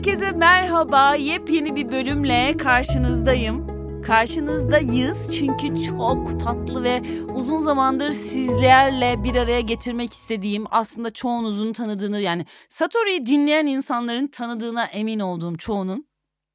Herkese merhaba. Yepyeni bir bölümle karşınızdayım. Karşınızdayız çünkü çok tatlı ve uzun zamandır sizlerle bir araya getirmek istediğim aslında çoğunuzun tanıdığını yani Satori'yi dinleyen insanların tanıdığına emin olduğum çoğunun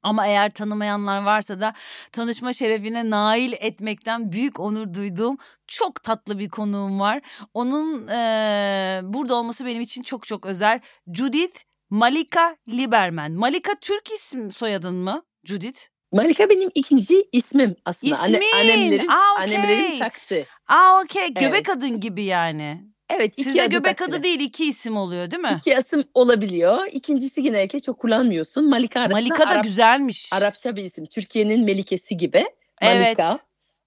ama eğer tanımayanlar varsa da tanışma şerefine nail etmekten büyük onur duyduğum çok tatlı bir konuğum var. Onun e, burada olması benim için çok çok özel. Judith Malika Liberman. Malika Türk isim soyadın mı Judith? Malika benim ikinci ismim aslında. İsmin. Anne, annemlerin, Aa, okey. annemlerin taktı. Aa okey göbek Evet. adın gibi yani. Evet iki Sizde adı göbek taktılar. adı değil iki isim oluyor değil mi? İki isim olabiliyor. İkincisi genellikle çok kullanmıyorsun. Malika arasında Malika da Arap, güzelmiş. Arapça bir isim. Türkiye'nin Melikesi gibi. Evet. Malika.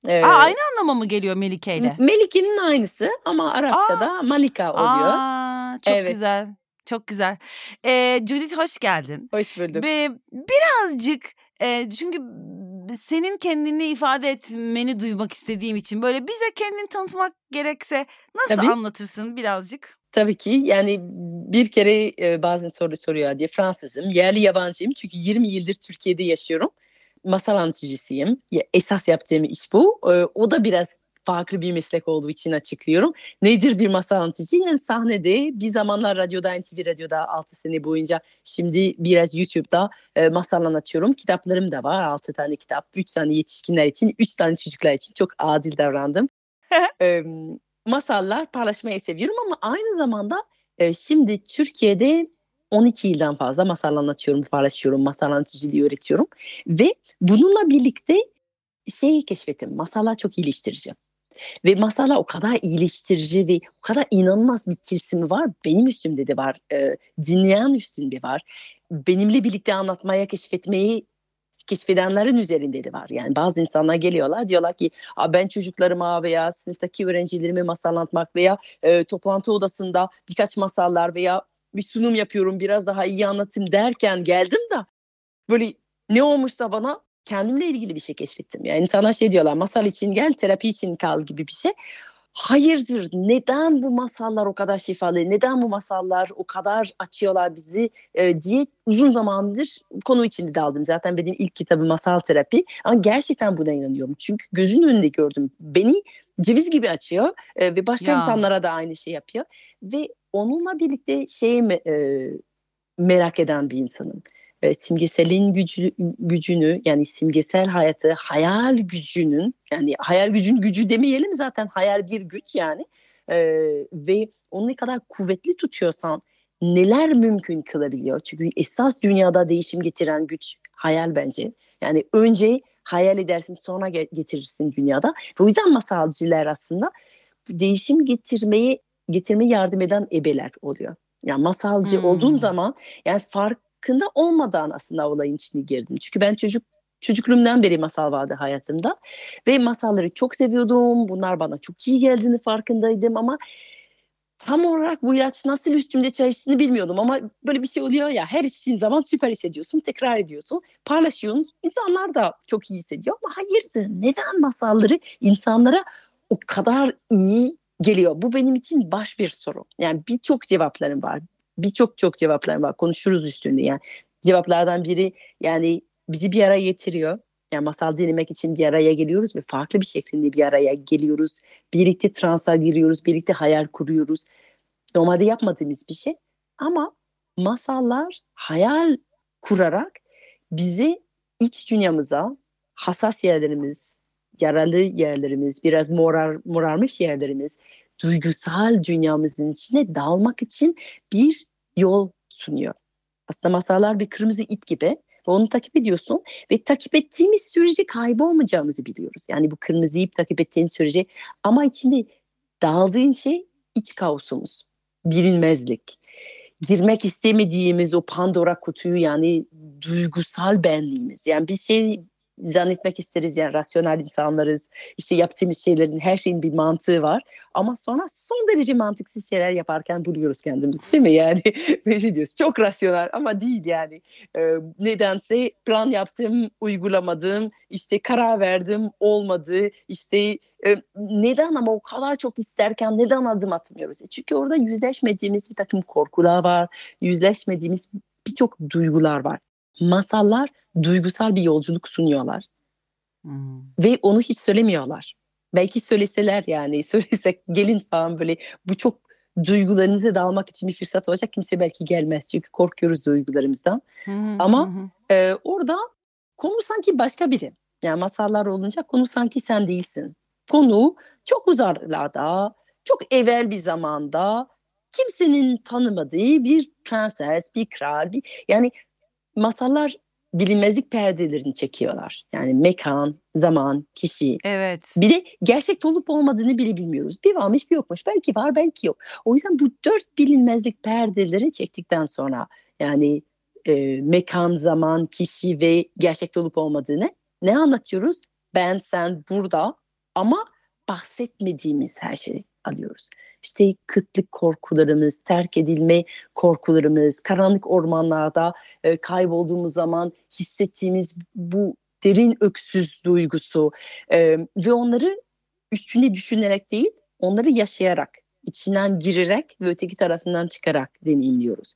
Ee, Aa, aynı anlama mı geliyor Melike ile? Melike'nin aynısı ama Arapçada Malika oluyor. Aa, çok Evet. güzel. Çok güzel. Ee, Judith hoş geldin. Hoş bulduk. Ve birazcık e, çünkü senin kendini ifade etmeni duymak istediğim için böyle bize kendini tanıtmak gerekse nasıl Tabii. anlatırsın birazcık? Tabii ki yani bir kere e, bazen soru soruyor diye Fransızım, yerli yabancıyım çünkü 20 yıldır Türkiye'de yaşıyorum. Masal anlatıcısıyım. Ya, esas yaptığım iş bu. E, o da biraz farklı bir meslek olduğu için açıklıyorum. Nedir bir masal anlatıcı? Yani sahnede bir zamanlar radyoda, NTV Radyo'da 6 sene boyunca şimdi biraz YouTube'da e, masal anlatıyorum. Kitaplarım da var 6 tane kitap. 3 tane yetişkinler için, 3 tane çocuklar için çok adil davrandım. e, masallar paylaşmayı seviyorum ama aynı zamanda e, şimdi Türkiye'de 12 yıldan fazla masal anlatıyorum, paylaşıyorum, masal anlatıcılığı öğretiyorum ve bununla birlikte şeyi keşfettim. Masallar çok iyileştirici. Ve masallar o kadar iyileştirici ve o kadar inanılmaz bir tilsimi var. Benim üstümde de var. e, dinleyen üstünde var. Benimle birlikte anlatmaya, keşfetmeyi keşfedenlerin üzerinde de var. Yani bazı insanlar geliyorlar diyorlar ki "Aa, ben çocuklarıma veya sınıftaki öğrencilerime masal anlatmak veya e, toplantı odasında birkaç masallar veya bir sunum yapıyorum biraz daha iyi anlatayım derken geldim de böyle ne olmuşsa bana kendimle ilgili bir şey keşfettim. Yani insanlar şey diyorlar masal için gel terapi için kal gibi bir şey. Hayırdır neden bu masallar o kadar şifalı neden bu masallar o kadar açıyorlar bizi e, diye uzun zamandır konu içinde daldım. Zaten benim ilk kitabım masal terapi ama gerçekten buna inanıyorum. Çünkü gözünün önünde gördüm. Beni ceviz gibi açıyor e, ve başka Ya. insanlara da aynı şey yapıyor. Ve onunla birlikte şeyi e, merak eden bir insanım. E, simgeselin gücü, gücünü yani simgesel hayatı hayal gücünün yani hayal gücün gücü demeyelim zaten hayal bir güç yani E, ve onu ne kadar kuvvetli tutuyorsan neler mümkün kılabiliyor. Çünkü esas dünyada değişim getiren güç hayal bence. Yani önce hayal edersin sonra ge- getirirsin dünyada. Ve o yüzden masalcılar aslında değişim getirmeyi getirme yardım eden ebeler oluyor. Yani masalcı Hmm. olduğum zaman yani farkında olmadan aslında olayın içine girdim. Çünkü ben çocuk çocukluğumdan beri masal vardı hayatımda ve masalları çok seviyordum. Bunlar bana çok iyi geldiğini farkındaydım ama tam olarak bu ilaç nasıl üstümde çalıştığını bilmiyordum ama böyle bir şey oluyor ya her içtiğin zaman süper hissediyorsun, tekrar ediyorsun, paylaşıyorsun. İnsanlar da çok iyi hissediyor ama hayırdır neden masalları insanlara o kadar iyi geliyor? Bu benim için baş bir soru. Yani birçok cevaplarım var. Birçok çok cevaplarım var. Konuşuruz üstünde yani. Cevaplardan biri yani bizi bir araya getiriyor. Yani masal dinlemek için bir araya geliyoruz ve farklı bir şekilde bir araya geliyoruz. Birlikte transa giriyoruz, birlikte hayal kuruyoruz. Normalde yapmadığımız bir şey. Ama masallar hayal kurarak bizi iç dünyamıza, hassas yerlerimiz, yaralı yerlerimiz, biraz morar, morarmış yerlerimiz, duygusal dünyamızın içine dalmak için bir yol sunuyor. Aslında masallar bir kırmızı ip gibi ve onu takip ediyorsun ve takip ettiğimiz sürece kaybolmayacağımızı biliyoruz. Yani bu kırmızı ip takip ettiğin sürece ama içinde daldığın şey iç kaosumuz, bilinmezlik. Girmek istemediğimiz o Pandora kutuyu yani duygusal benliğimiz. Yani bir şey zannetmek isteriz yani rasyonel insanlarız. İşte yaptığımız şeylerin her şeyin bir mantığı var. Ama sonra son derece mantıksız şeyler yaparken buluyoruz kendimizi değil mi? Yani böyle şey diyoruz çok rasyonel ama değil yani. Ee, nedense plan yaptım, uygulamadım, işte karar verdim, olmadı. İşte e, neden ama o kadar çok isterken neden adım atmıyoruz? E, Çünkü orada yüzleşmediğimiz bir takım korkular var, yüzleşmediğimiz birçok duygular var. Masallar duygusal bir yolculuk sunuyorlar. Hmm. Ve onu hiç söylemiyorlar. Belki söyleseler yani söylesek gelin falan böyle bu çok duygularınıza dalmak için bir fırsat olacak. Kimse belki gelmez çünkü korkuyoruz duygularımızdan. Hı, Ama. E, orada konu sanki başka biri. Yani masallar olunca konu sanki sen değilsin. Konu çok uzaklarda, çok evvel bir zamanda kimsenin tanımadığı bir prenses, bir kral, bir yani masallar bilinmezlik perdelerini çekiyorlar. Yani mekan, zaman, kişi. Evet. Bir de gerçek olup olmadığını bile bilmiyoruz. Bir varmış bir yokmuş. Belki var belki yok. O yüzden bu dört bilinmezlik perdeleri çektikten sonra yani e, mekan, zaman, kişi ve gerçek olup olmadığını ne anlatıyoruz? Ben, sen, burada ama bahsetmediğimiz her şeyi alıyoruz. İşte kıtlık korkularımız, terk edilme korkularımız, karanlık ormanlarda e, kaybolduğumuz zaman hissettiğimiz bu derin öksüz duygusu e, ve onları üstüne düşünerek değil, onları yaşayarak, içinden girerek ve öteki tarafından çıkarak deneyimliyoruz.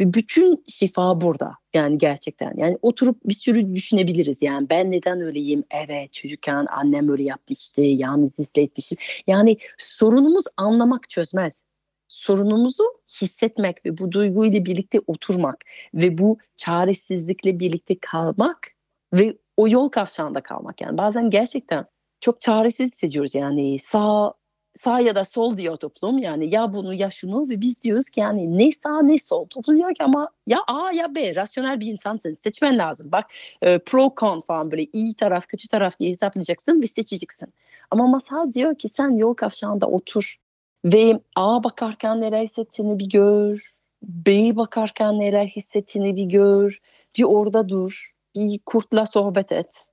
Ve bütün şifa burada yani gerçekten. Yani oturup bir sürü düşünebiliriz. Yani ben neden öyleyim? Evet çocukken annem öyle yapmıştı. Yalnız hissetmiştim. Yani sorunumuz anlamak çözmez. Sorunumuzu hissetmek ve bu duyguyla birlikte oturmak ve bu çaresizlikle birlikte kalmak ve o yol kavşağında kalmak. Yani bazen gerçekten çok çaresiz hissediyoruz yani sağ sağ ya da sol diyor toplum. Yani ya bunu ya şunu ve biz diyoruz ki yani ne sağ ne sol. Toplum diyor ki ama ya A ya B rasyonel bir insansın seçmen lazım. Bak e, pro con falan böyle iyi taraf kötü taraf diye hesaplayacaksın ve seçeceksin. Ama masal diyor ki sen yol kavşağında otur ve A bakarken neler hissettiğini bir gör. B bakarken neler hissettiğini bir gör. Bir orada dur. Bir kurtla sohbet et.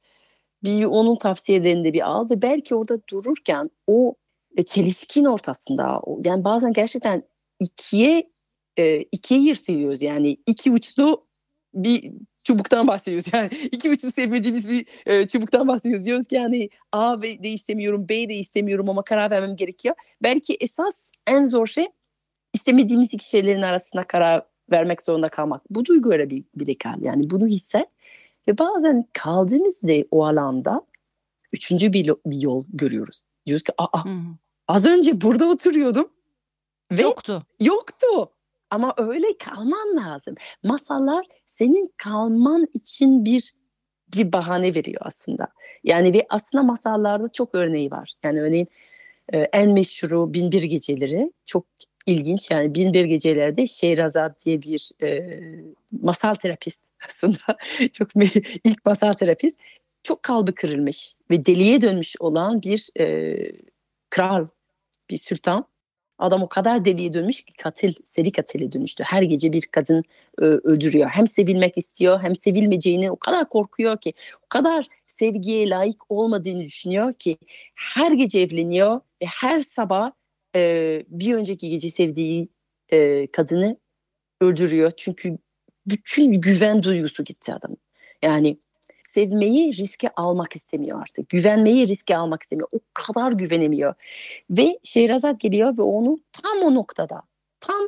Bir onun tavsiyelerini de bir al ve belki orada dururken o çelişkin ortasında. Yani bazen gerçekten ikiye e, ikiye yırtıyoruz. Yani iki uçlu bir çubuktan bahsediyoruz. Yani iki uçlu sevmediğimiz bir e, çubuktan bahsediyoruz. Diyoruz ki yani A de istemiyorum, B de istemiyorum ama karar vermem gerekiyor. Belki esas en zor şey istemediğimiz iki şeylerin arasında karar vermek zorunda kalmak. Bu duygu öyle bir, bile kal. Yani bunu hisset. Ve bazen kaldığımızda o alanda üçüncü bir, bir yol görüyoruz. Diyoruz ki aa Hı-hı. Az önce burada oturuyordum. Ve yoktu. Yoktu. Ama öyle kalman lazım. Masallar senin kalman için bir bir bahane veriyor aslında. Yani ve aslında masallarda çok örneği var. Yani örneğin e, en meşhuru Binbir Geceleri çok ilginç. Yani Binbir Geceler'de Şehrazat diye bir e, masal terapist aslında. çok ilk masal terapist. Çok kalbi kırılmış ve deliye dönmüş olan bir e, kral, bir sultan. Adam o kadar deliye dönmüş ki katil, seri katile dönüştü. Her gece bir kadın ö, öldürüyor. Hem sevilmek istiyor hem sevilmeyeceğini o kadar korkuyor ki. O kadar sevgiye layık olmadığını düşünüyor ki her gece evleniyor ve her sabah e, bir önceki gece sevdiği e, kadını öldürüyor. Çünkü bütün güven duygusu gitti adam. Yani sevmeyi riske almak istemiyor artık. Güvenmeyi riske almak istemiyor. O kadar güvenemiyor. Ve Şehrazat geliyor ve onu tam o noktada, tam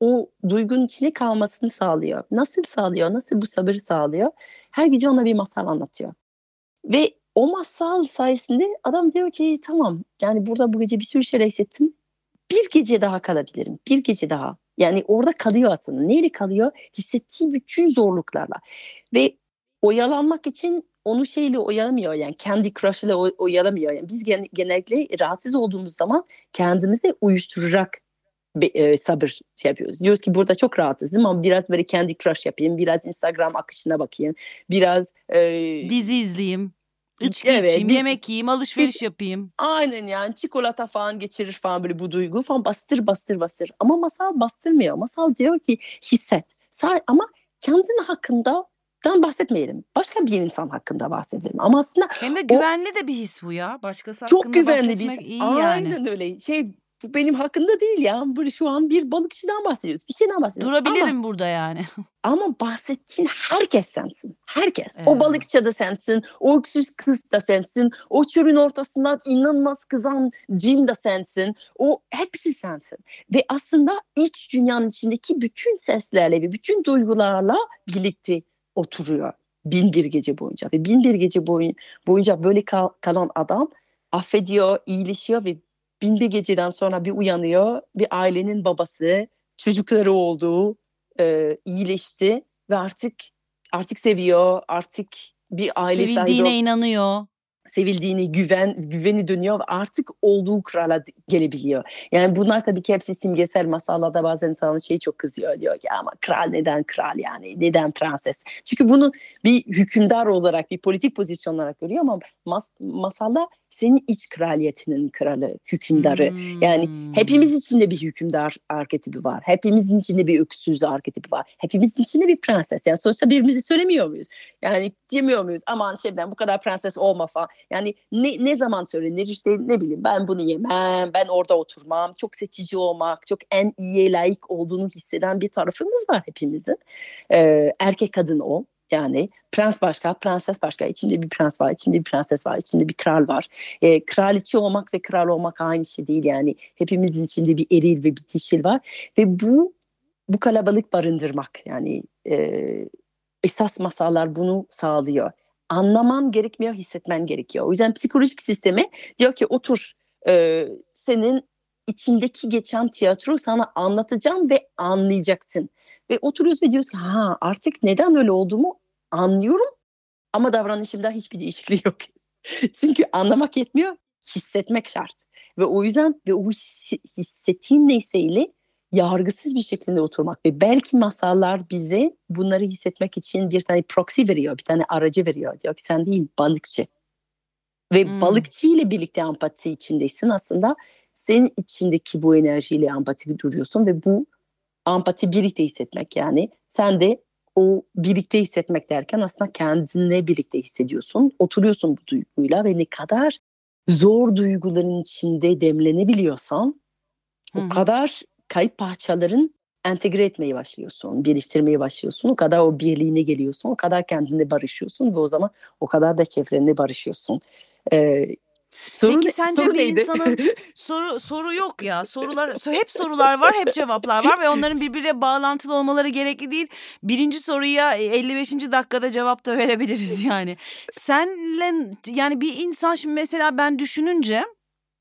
o duygunun içine kalmasını sağlıyor. Nasıl sağlıyor? Nasıl bu sabırı sağlıyor? Her gece ona bir masal anlatıyor. Ve o masal sayesinde adam diyor ki tamam yani burada bu gece bir sürü şey hissettim. Bir gece daha kalabilirim. Bir gece daha. Yani orada kalıyor aslında. Neyle kalıyor? Hissettiği bütün zorluklarla. Ve oyalanmak için onu şeyle oyalamıyor yani kendi crush ile oyalamıyor. Yani biz gen- genellikle rahatsız olduğumuz zaman kendimizi uyuşturarak bir, e, sabır şey yapıyoruz. Diyoruz ki burada çok rahatsızım ama biraz böyle kendi crush yapayım, biraz Instagram akışına bakayım, biraz e, dizi izleyeyim. İçki evet, içeyim, bir, yemek yiyeyim, alışveriş bir, yapayım. Aynen yani çikolata falan geçirir falan böyle bu duygu falan bastır bastır bastır. Ama masal bastırmıyor. Masal diyor ki hisset. Ama kendin hakkında dan bahsetmeyelim. Başka bir insan hakkında bahsedelim. Ama aslında hem de güvenli o, de bir his bu ya. Başkası çok güvenli bir his. Iyi Aynen yani. öyle. Şey bu benim hakkında değil ya. Böyle şu an bir balıkçıdan bahsediyoruz. Bir şeyden bahsediyoruz. Durabilirim ama, burada yani. ama bahsettiğin herkes sensin. Herkes. Evet. O balıkçı da sensin. O öksüz kız da sensin. O çölün ortasından inanılmaz kızan cin de sensin. O hepsi sensin. Ve aslında iç dünyanın içindeki bütün seslerle ve bütün duygularla birlikte oturuyor. Bin bir gece boyunca. Ve bin bir gece boyunca böyle kal- kalan adam affediyor, iyileşiyor ve bin bir geceden sonra bir uyanıyor. Bir ailenin babası, çocukları olduğu e, iyileşti ve artık artık seviyor, artık bir aile Sevildiğine sahibi. inanıyor sevildiğini, güven güveni dönüyor ve artık olduğu krala gelebiliyor. Yani bunlar tabii ki hepsi simgesel masallarda bazen insanın şeyi çok kızıyor diyor ki ama kral neden kral yani neden prenses? Çünkü bunu bir hükümdar olarak bir politik pozisyon olarak görüyor ama mas masalda senin iç kraliyetinin kralı, hükümdarı. Hmm. Yani hepimiz içinde bir hükümdar arketipi var. Hepimizin içinde bir öksüz arketipi var. Hepimizin içinde bir prenses. Yani sonuçta birbirimizi söylemiyor muyuz? Yani demiyor muyuz? Aman şey ben bu kadar prenses olma falan. Yani ne, ne zaman söylenir işte ne bileyim ben bunu yemem, ben orada oturmam. Çok seçici olmak, çok en iyiye layık olduğunu hisseden bir tarafımız var hepimizin. Ee, erkek kadın ol. Yani prens başka, prenses başka. İçinde bir prens var, içinde bir prenses var, içinde bir kral var. E, kraliçe olmak ve kral olmak aynı şey değil yani. Hepimizin içinde bir eril ve bir dişil var. Ve bu bu kalabalık barındırmak yani e, esas masallar bunu sağlıyor. Anlaman gerekmiyor, hissetmen gerekiyor. O yüzden psikolojik sistemi diyor ki otur e, senin içindeki geçen tiyatro sana anlatacağım ve anlayacaksın. Ve oturuyoruz ve diyoruz ki ha artık neden öyle olduğumu anlıyorum ama davranışımda hiçbir değişikliği yok. Çünkü anlamak yetmiyor, hissetmek şart. Ve o yüzden ve o hissettiğin neyseyle yargısız bir şekilde oturmak ve belki masallar bize bunları hissetmek için bir tane proxy veriyor, bir tane aracı veriyor. Diyor ki sen değil balıkçı. Ve hmm. balıkçı ile birlikte empati içindeysin aslında. Senin içindeki bu enerjiyle empati duruyorsun ve bu empati birlikte hissetmek yani. Sen de o birlikte hissetmek derken aslında kendinle birlikte hissediyorsun. Oturuyorsun bu duyguyla ve ne kadar zor duyguların içinde demlenebiliyorsan Hı-hı. o kadar kayıp parçaların entegre etmeyi başlıyorsun, geliştirmeyi başlıyorsun. O kadar o birliğine geliyorsun, o kadar kendine barışıyorsun ve o zaman o kadar da çevrenle barışıyorsun. Ee, Soru, Peki sence soru bir neydi? insanın soru soru yok ya. Sorular hep sorular var, hep cevaplar var ve onların birbiriyle bağlantılı olmaları gerekli değil. Birinci soruya 55. E, dakikada cevap da verebiliriz yani. Senle yani bir insan şimdi mesela ben düşününce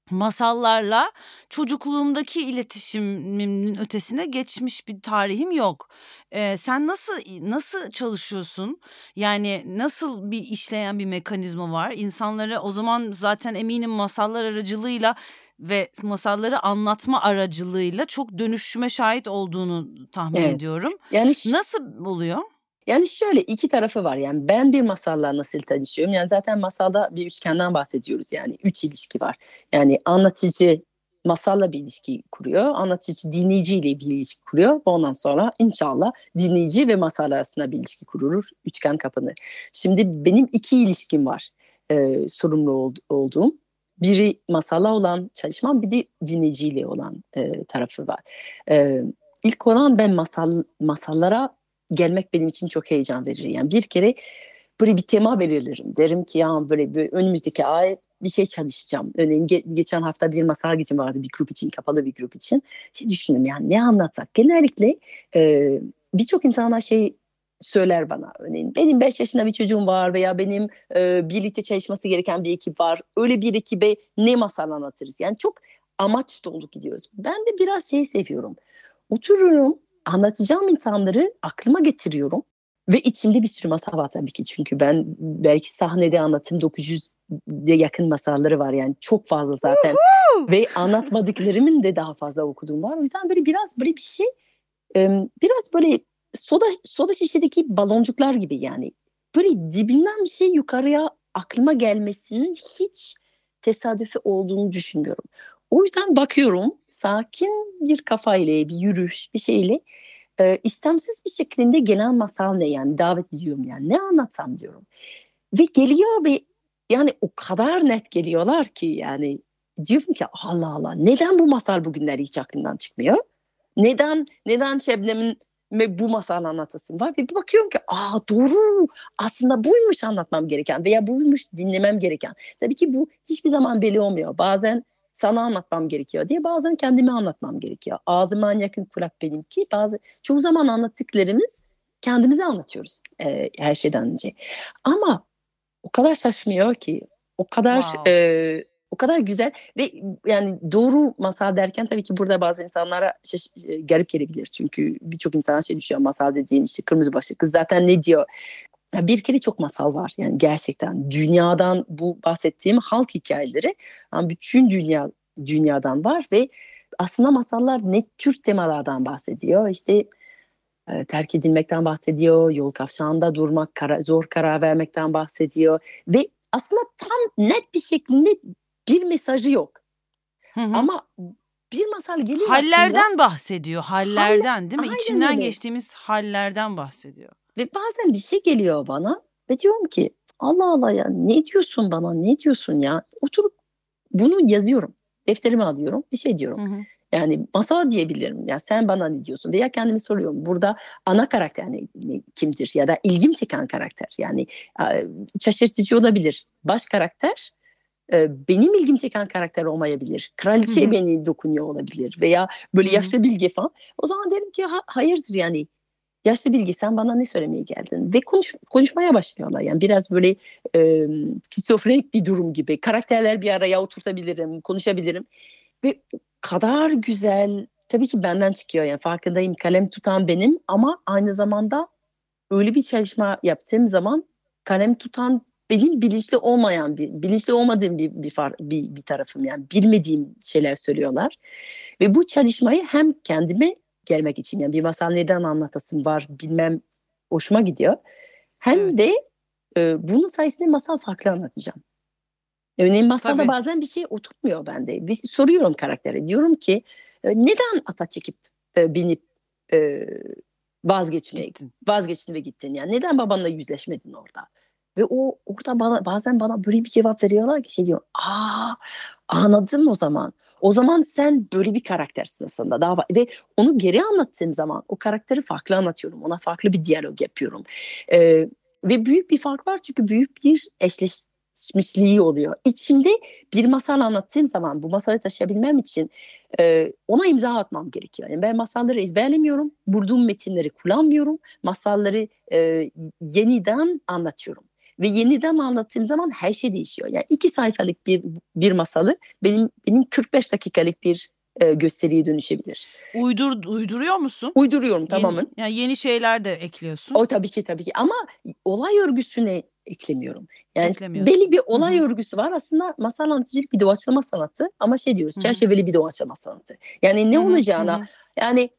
masallarla çocukluğumdaki iletişimin ötesine geçmiş bir tarihim yok. Ee, sen nasıl nasıl çalışıyorsun? Yani nasıl bir işleyen bir mekanizma var? İnsanları o zaman zaten eminim masallar aracılığıyla ve masalları anlatma aracılığıyla çok dönüşüme şahit olduğunu tahmin evet. ediyorum. Yani nasıl oluyor? Yani şöyle iki tarafı var. Yani ben bir masalla nasıl tanışıyorum? Yani zaten masalda bir üçgenden bahsediyoruz. Yani üç ilişki var. Yani anlatıcı masalla bir ilişki kuruyor. Anlatıcı dinleyiciyle bir ilişki kuruyor. Ondan sonra inşallah dinleyici ve masal arasında bir ilişki kurulur. Üçgen kapanır. Şimdi benim iki ilişkim var. E, sorumlu ol, olduğum. Biri masala olan çalışmam bir de dinleyiciyle olan e, tarafı var. E, ilk olan ben masal masallara gelmek benim için çok heyecan verir. Yani bir kere böyle bir tema belirlerim. Derim ki ya böyle bir önümüzdeki ay bir şey çalışacağım. Örneğin ge- geçen hafta bir masal gecem vardı bir grup için, kapalı bir grup için. Şey düşündüm yani ne anlatsak? Genellikle e, birçok insanlar şey söyler bana. Örneğin benim 5 yaşında bir çocuğum var veya benim e, birlikte çalışması gereken bir ekip var. Öyle bir ekibe ne masal anlatırız? Yani çok amaç dolu gidiyoruz. Ben de biraz şey seviyorum. Otururum anlatacağım insanları aklıma getiriyorum. Ve içinde bir sürü masal var tabii ki. Çünkü ben belki sahnede anlatım 900'e yakın masalları var. Yani çok fazla zaten. Ve anlatmadıklarımın da daha fazla okuduğum var. O yüzden böyle biraz böyle bir şey biraz böyle soda, soda şişedeki baloncuklar gibi yani. Böyle dibinden bir şey yukarıya aklıma gelmesinin hiç tesadüfi olduğunu düşünmüyorum. O yüzden bakıyorum sakin bir kafayla, bir yürüyüş, bir şeyle e, istemsiz bir şekilde gelen masal ne yani davet ediyorum yani ne anlatsam diyorum. Ve geliyor ve yani o kadar net geliyorlar ki yani diyorum ki Allah Allah neden bu masal bugünler hiç aklımdan çıkmıyor? Neden neden Şebnem'in bu masal anlatasım var ve bir bakıyorum ki aa doğru aslında buymuş anlatmam gereken veya buymuş dinlemem gereken. Tabii ki bu hiçbir zaman belli olmuyor. Bazen sana anlatmam gerekiyor diye bazen kendime anlatmam gerekiyor. Ağzıma yakın kulak benimki. Bazı çoğu zaman anlattıklarımız kendimize anlatıyoruz e, her şeyden önce. Ama o kadar şaşmıyor ki o kadar wow. e, o kadar güzel ve yani doğru masal derken tabii ki burada bazı insanlara şaş, e, garip gelebilir. Çünkü birçok insan şey düşünüyor masal dediğin işte kırmızı başlı kız zaten ne diyor? Bir kere çok masal var. Yani gerçekten dünyadan bu bahsettiğim halk hikayeleri yani bütün dünya dünyadan var ve aslında masallar ne tür temalardan bahsediyor? İşte e, terk edilmekten bahsediyor yol kavşağında durmak kara, zor karar vermekten bahsediyor ve aslında tam net bir şekilde bir mesajı yok. Hı hı. ama bir masal geliyor hallerden aklında, bahsediyor hallerden değil mi? İçinden öyle. geçtiğimiz hallerden bahsediyor ve bazen bir şey geliyor bana ve diyorum ki Allah Allah ya ne diyorsun bana ne diyorsun ya oturup bunu yazıyorum defterimi alıyorum bir şey diyorum. Hı hı. Yani masal diyebilirim. Ya sen bana ne diyorsun? Veya kendimi soruyorum. Burada ana karakter ne, ne, kimdir? Ya da ilgim çeken karakter. Yani şaşırtıcı olabilir. Baş karakter e, benim ilgim çeken karakter olmayabilir. Kraliçe Hı-hı. beni dokunuyor olabilir. Veya böyle yaşlı bilgi falan. O zaman derim ki ha, hayırdır yani yaşlı bilgi sen bana ne söylemeye geldin? Ve konuş, konuşmaya başlıyorlar. Yani biraz böyle e, skizofrenik bir durum gibi. Karakterler bir araya oturtabilirim konuşabilirim. Ve kadar güzel tabii ki benden çıkıyor. Yani farkındayım kalem tutan benim ama aynı zamanda öyle bir çalışma yaptığım zaman kalem tutan benim bilinçli olmayan bir bilinçli olmadığım bir bir, far, bir bir tarafım. Yani bilmediğim şeyler söylüyorlar. Ve bu çalışmayı hem kendime gelmek için yani bir masal neden anlatasın var bilmem hoşuma gidiyor. Hem evet. de e, bunun sayesinde masal farklı anlatacağım. Örneğin masalda Tabii. bazen bir şey oturmuyor bende. Bir soruyorum karaktere. Diyorum ki e, neden ata çekip e, binip e, vazgeçmeye vazgeçtin ve gittin yani neden babanla yüzleşmedin orada ve o orada bana bazen bana böyle bir cevap veriyorlar ki şey diyor aa anladım o zaman o zaman sen böyle bir karaktersin aslında daha ve onu geri anlattığım zaman o karakteri farklı anlatıyorum. Ona farklı bir diyalog yapıyorum. Ee, ve büyük bir fark var çünkü büyük bir eşleşmişliği oluyor. İçinde bir masal anlattığım zaman bu masalı taşıyabilmem için e, ona imza atmam gerekiyor. Yani ben masalları ezberlemiyorum, bulduğum metinleri kullanmıyorum, masalları e, yeniden anlatıyorum ve yeniden anlattığım zaman her şey değişiyor. Yani iki sayfalık bir bir masalı benim benim 45 dakikalık bir e, gösteriye dönüşebilir. Uydur uyduruyor musun? Uyduruyorum tamamen. Yeni, yani yeni şeyler de ekliyorsun. O tabii ki tabii ki ama olay örgüsüne eklemiyorum. Yani belli bir olay Hı-hı. örgüsü var. Aslında masal anlatıcılık bir doğaçlama sanatı ama şey diyoruz Hı-hı. çerçeveli bir doğaçlama sanatı. Yani ne Hı-hı. olacağına Hı-hı. yani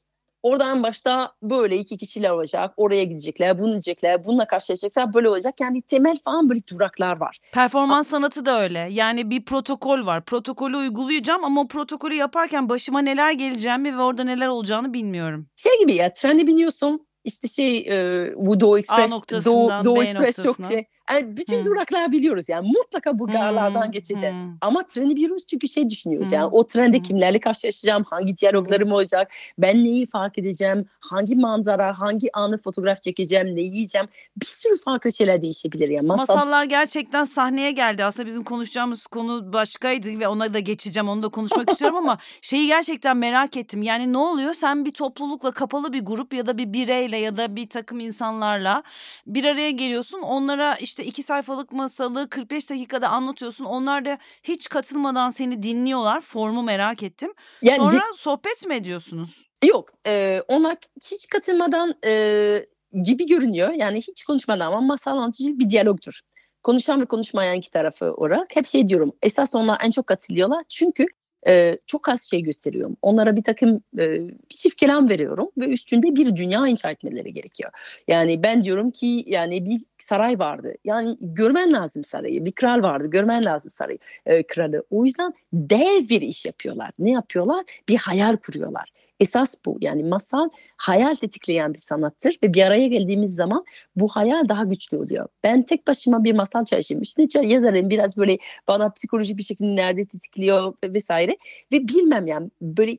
Oradan başta böyle iki kişiler olacak. Oraya gidecekler, bunu diyecekler, bununla karşılaşacaklar. Böyle olacak. Yani temel falan böyle duraklar var. Performans A- sanatı da öyle. Yani bir protokol var. Protokolü uygulayacağım ama o protokolü yaparken başıma neler geleceğimi ve orada neler olacağını bilmiyorum. Şey gibi ya trende biniyorsun. İşte şey e, bu Doğu Express, Doğu, Doğu Express çok şey yani bütün hmm. duraklar biliyoruz yani mutlaka bu garlardan hmm. geçeceğiz. Hmm. Ama treni biliyoruz çünkü şey düşünüyoruz hmm. yani o trende hmm. kimlerle karşılaşacağım, hangi diyaloglarım olacak, ben neyi fark edeceğim, hangi manzara, hangi anı fotoğraf çekeceğim, ne yiyeceğim. Bir sürü farklı şeyler değişebilir ya. Masal... Masallar gerçekten sahneye geldi. Aslında bizim konuşacağımız konu başkaydı ve ona da geçeceğim, onu da konuşmak istiyorum ama şeyi gerçekten merak ettim. Yani ne oluyor? Sen bir toplulukla, kapalı bir grup ya da bir bireyle ya da bir takım insanlarla bir araya geliyorsun. Onlara işte işte iki sayfalık masalı 45 dakikada anlatıyorsun. Onlar da hiç katılmadan seni dinliyorlar. Formu merak ettim. Yani Sonra sohbet mi ediyorsunuz? Yok. E, onlar hiç katılmadan e, gibi görünüyor. Yani hiç konuşmadan ama masal anlatıcı bir diyalogtur. Konuşan ve konuşmayan iki tarafı olarak hep şey diyorum. Esas onlar en çok katılıyorlar. Çünkü e, çok az şey gösteriyorum. Onlara bir takım e, çift kelam veriyorum ve üstünde bir dünya inşa etmeleri gerekiyor. Yani ben diyorum ki yani bir saray vardı. Yani görmen lazım sarayı. Bir kral vardı. Görmen lazım sarayı, e, kralı. O yüzden dev bir iş yapıyorlar. Ne yapıyorlar? Bir hayal kuruyorlar. Esas bu yani masal hayal tetikleyen bir sanattır ve bir araya geldiğimiz zaman bu hayal daha güçlü oluyor. Ben tek başıma bir masal çalışayım üstüne yazarım biraz böyle bana psikolojik bir şekilde nerede tetikliyor vesaire ve bilmem yani böyle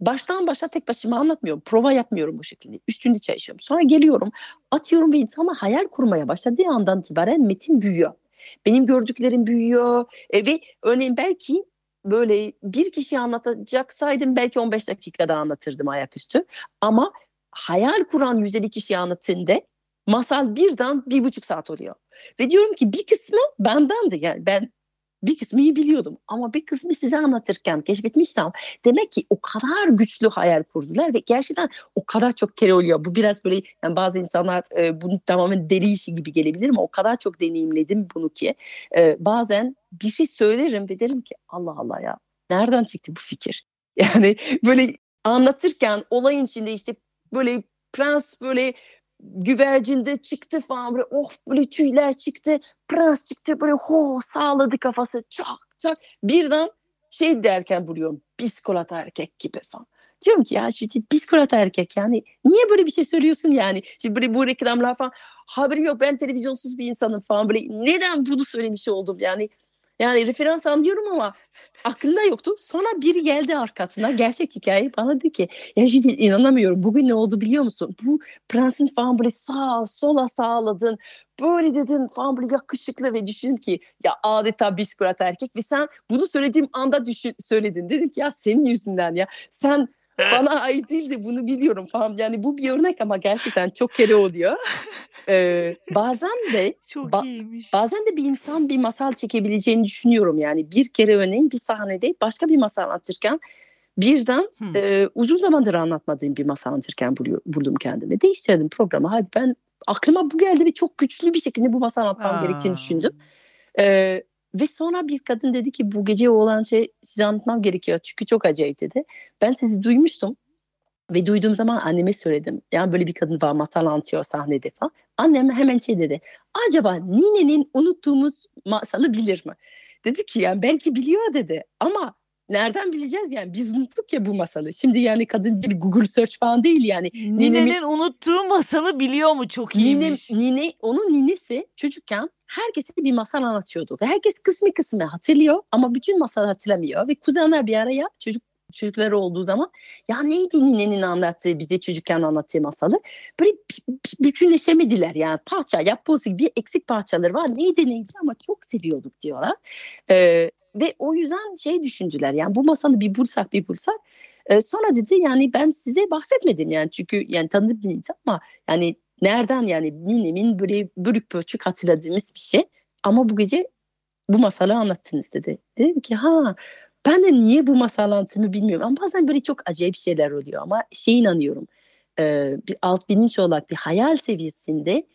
baştan başa tek başıma anlatmıyorum. Prova yapmıyorum bu şekilde. Üstünde çalışıyorum. Sonra geliyorum, atıyorum ve insana hayal kurmaya başladığı andan itibaren metin büyüyor. Benim gördüklerim büyüyor e, ve örneğin belki böyle bir kişi anlatacaksaydım belki 15 dakikada anlatırdım ayaküstü. Ama hayal kuran 150 kişi anlatında masal birden bir buçuk saat oluyor. Ve diyorum ki bir kısmı bendendi. Yani ben bir kısmını biliyordum ama bir kısmı size anlatırken keşfetmişsem demek ki o kadar güçlü hayal kurdular ve gerçekten o kadar çok kere oluyor. Bu biraz böyle yani bazı insanlar e, bunu tamamen deli işi gibi gelebilir ama o kadar çok deneyimledim bunu ki e, bazen bir şey söylerim ve derim ki Allah Allah ya nereden çıktı bu fikir? Yani böyle anlatırken olayın içinde işte böyle prens böyle güvercinde çıktı falan böyle oh böyle tüyler çıktı prens çıktı böyle ho sağladı kafası çak çak birden şey derken buluyorum biskolata erkek gibi falan. Diyorum ki ya şimdi biskolata erkek yani niye böyle bir şey söylüyorsun yani? Şimdi böyle bu reklamlar falan haberim yok ben televizyonsuz bir insanım falan böyle neden bunu söylemiş oldum yani yani referans anlıyorum ama aklında yoktu. Sonra biri geldi arkasına gerçek hikaye bana dedi ki ya şimdi inanamıyorum bugün ne oldu biliyor musun? Bu prensin falan böyle sağ sola sağladın böyle dedin falan böyle yakışıklı ve düşün ki ya adeta biskürat erkek ve sen bunu söylediğim anda düşün, söyledin. Dedim ki ya senin yüzünden ya sen bana ait değildi bunu biliyorum falan. Yani bu bir örnek ama gerçekten çok kere oluyor. Ee, bazen de çok ba- iyiymiş. bazen de bir insan bir masal çekebileceğini düşünüyorum. Yani bir kere örneğin bir sahnede başka bir masal anlatırken birden hmm. e, uzun zamandır anlatmadığım bir masal anlatırken buluyor, buldum kendimi. Değiştirdim programı. Hadi ben aklıma bu geldi ve çok güçlü bir şekilde bu masal anlatmam Aa. gerektiğini düşündüm. Ee, ve sonra bir kadın dedi ki bu gece olan şey size anlatmam gerekiyor çünkü çok acayip dedi. Ben sizi duymuştum ve duyduğum zaman anneme söyledim. Yani böyle bir kadın var masal anlatıyor sahnede falan. Annem hemen şey dedi. Acaba ninenin unuttuğumuz masalı bilir mi? Dedi ki yani belki biliyor dedi ama nereden bileceğiz yani biz unuttuk ya bu masalı. Şimdi yani kadın bir Google search falan değil yani. Ninenin Ninemin, unuttuğu masalı biliyor mu çok iyiymiş. Nine, nine, onun ninesi çocukken herkese bir masal anlatıyordu. Ve herkes kısmı kısmı hatırlıyor ama bütün masal hatırlamıyor. Ve kuzenler bir araya çocuk çocukları olduğu zaman ya neydi ninenin anlattığı bize çocukken anlattığı masalı böyle bütünleşemediler yani parça yapboz gibi eksik parçaları var neydi neydi ama çok seviyorduk diyorlar ee, ve o yüzden şey düşündüler yani bu masalı bir bulsak bir bulsak. Ee, sonra dedi yani ben size bahsetmedim yani. Çünkü yani tanıdığım bir insan ama yani nereden yani ninemin böyle bölük pörçük hatırladığımız bir şey. Ama bu gece bu masalı anlattınız dedi. Dedim ki ha ben de niye bu masal anlattığımı bilmiyorum? Ama bazen böyle çok acayip şeyler oluyor ama şey inanıyorum. E, bir alt bilinç olarak bir hayal seviyesinde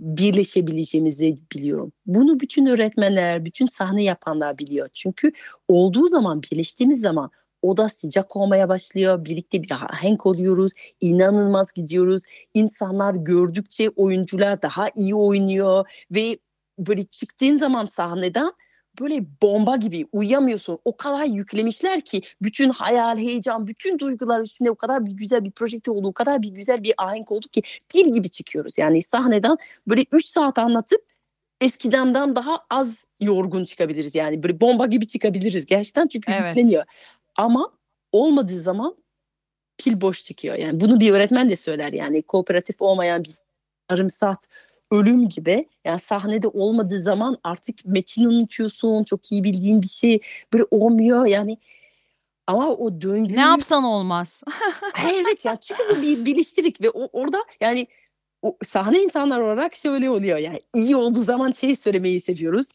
birleşebileceğimizi biliyorum. Bunu bütün öğretmenler, bütün sahne yapanlar biliyor. Çünkü olduğu zaman, birleştiğimiz zaman o da sıcak olmaya başlıyor. Birlikte bir ahenk oluyoruz. İnanılmaz gidiyoruz. İnsanlar gördükçe oyuncular daha iyi oynuyor ve böyle çıktığın zaman sahneden böyle bomba gibi uyuyamıyorsun. O kadar yüklemişler ki bütün hayal, heyecan, bütün duygular üstünde o kadar bir güzel bir projekte oldu, o kadar bir güzel bir ahenk oldu ki bir gibi çıkıyoruz. Yani sahneden böyle 3 saat anlatıp eskidenden daha az yorgun çıkabiliriz. Yani böyle bomba gibi çıkabiliriz gerçekten çünkü evet. yükleniyor. Ama olmadığı zaman pil boş çıkıyor. Yani bunu bir öğretmen de söyler yani kooperatif olmayan bir yarım saat ölüm gibi. Yani sahnede olmadığı zaman artık metin unutuyorsun. Çok iyi bildiğin bir şey böyle olmuyor. Yani ama o döngü... Ne yapsan olmaz. evet ya çünkü bu bir biliştirik ve o, orada yani o sahne insanlar olarak şöyle oluyor yani iyi olduğu zaman şey söylemeyi seviyoruz.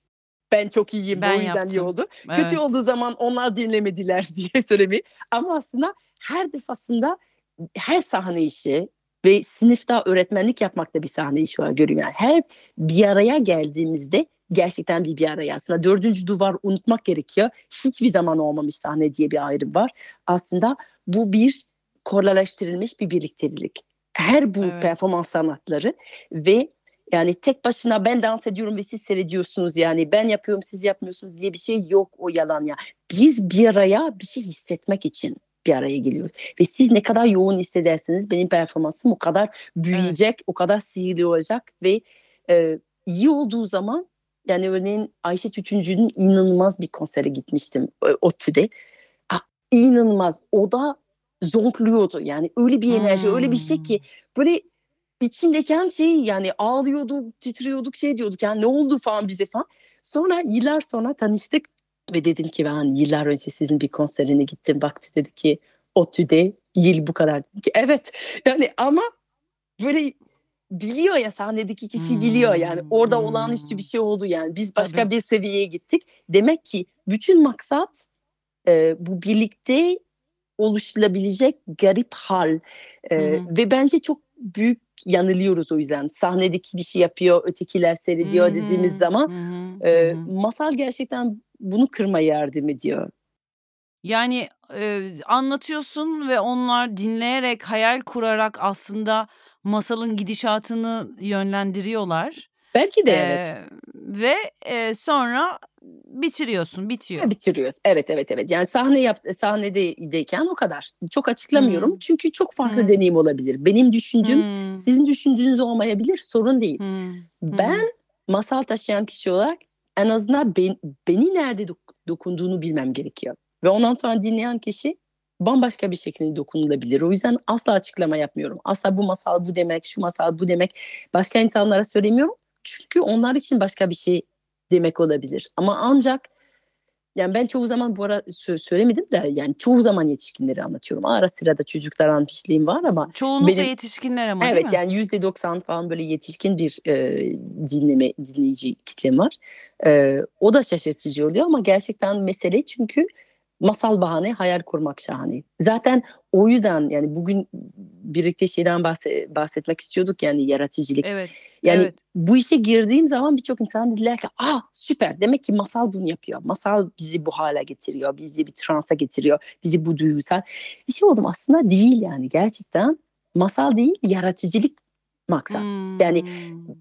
Ben çok iyiyim ben o yüzden yaptım. iyi oldu. Evet. Kötü olduğu zaman onlar dinlemediler diye söylemeyi. Ama aslında her defasında her sahne işi ve sınıfta öğretmenlik yapmakta bir sahne işi var görüyorum. Yani her bir araya geldiğimizde gerçekten bir bir araya. Aslında dördüncü duvar unutmak gerekiyor. Hiçbir zaman olmamış sahne diye bir ayrım var. Aslında bu bir korlalaştırılmış bir birliktelik. Her bu evet. performans sanatları ve yani tek başına ben dans ediyorum ve siz seyrediyorsunuz yani ben yapıyorum siz yapmıyorsunuz diye bir şey yok o yalan ya. Biz bir araya bir şey hissetmek için bir araya geliyoruz. Ve siz ne kadar yoğun hissederseniz benim performansım o kadar büyüyecek, evet. o kadar sihirli olacak ve e, iyi olduğu zaman yani örneğin Ayşe Tütüncü'nün inanılmaz bir konsere gitmiştim ODTÜ'de. İnanılmaz. O da zonkluyordu. Yani öyle bir enerji, hmm. öyle bir şey ki böyle içindeki şey yani ağlıyorduk, titriyorduk, şey diyorduk yani ne oldu falan bize falan. Sonra yıllar sonra tanıştık ve dedim ki ben yıllar önce sizin bir konserine gittim. Baktı dedi ki o tüde yıl bu kadar. Ki, evet yani ama böyle biliyor ya sahnedeki kişi hmm. biliyor yani orada olan olağanüstü bir şey oldu yani biz başka Tabii. bir seviyeye gittik. Demek ki bütün maksat e, bu birlikte oluşturabilecek garip hal e, ve bence çok büyük yanılıyoruz o yüzden. Sahnedeki bir şey yapıyor, ötekiler seyrediyor hmm. dediğimiz zaman hmm. E, masal gerçekten bunu kırmaya yardım ediyor. Yani e, anlatıyorsun ve onlar dinleyerek, hayal kurarak aslında masalın gidişatını yönlendiriyorlar. Belki de ee, evet. Ve e, sonra bitiriyorsun, bitiyor. Ha, bitiriyoruz. Evet, evet, evet. Yani sahne yap sahnedeyken o kadar. Çok açıklamıyorum. Hmm. Çünkü çok farklı hmm. deneyim olabilir. Benim düşündüğüm hmm. sizin düşündüğünüz olmayabilir. Sorun değil. Hmm. Ben masal taşıyan kişi olarak en azından ben, beni nerede dok- dokunduğunu bilmem gerekiyor. Ve ondan sonra dinleyen kişi bambaşka bir şekilde dokunulabilir. O yüzden asla açıklama yapmıyorum. Asla bu masal bu demek, şu masal bu demek. Başka insanlara söylemiyorum. Çünkü onlar için başka bir şey demek olabilir. Ama ancak yani ben çoğu zaman bu ara söylemedim de yani çoğu zaman yetişkinleri anlatıyorum. Ara sıra da çocuklar anlatmışlığım var ama. Çoğunlukla benim, yetişkinler ama Evet yani yüzde doksan falan böyle yetişkin bir e, dinleme dinleyici kitlem var. E, o da şaşırtıcı oluyor ama gerçekten mesele çünkü masal bahane, hayal kurmak şahane. Zaten o yüzden yani bugün birlikte şeyden bahsetmek istiyorduk yani yaratıcılık. Evet. Yani evet. bu işe girdiğim zaman birçok insan dediler ki ah süper demek ki masal bunu yapıyor. Masal bizi bu hale getiriyor, bizi bir transa getiriyor, bizi bu duygusal. Bir şey oldum aslında değil yani gerçekten masal değil yaratıcılık maksat. Hmm. Yani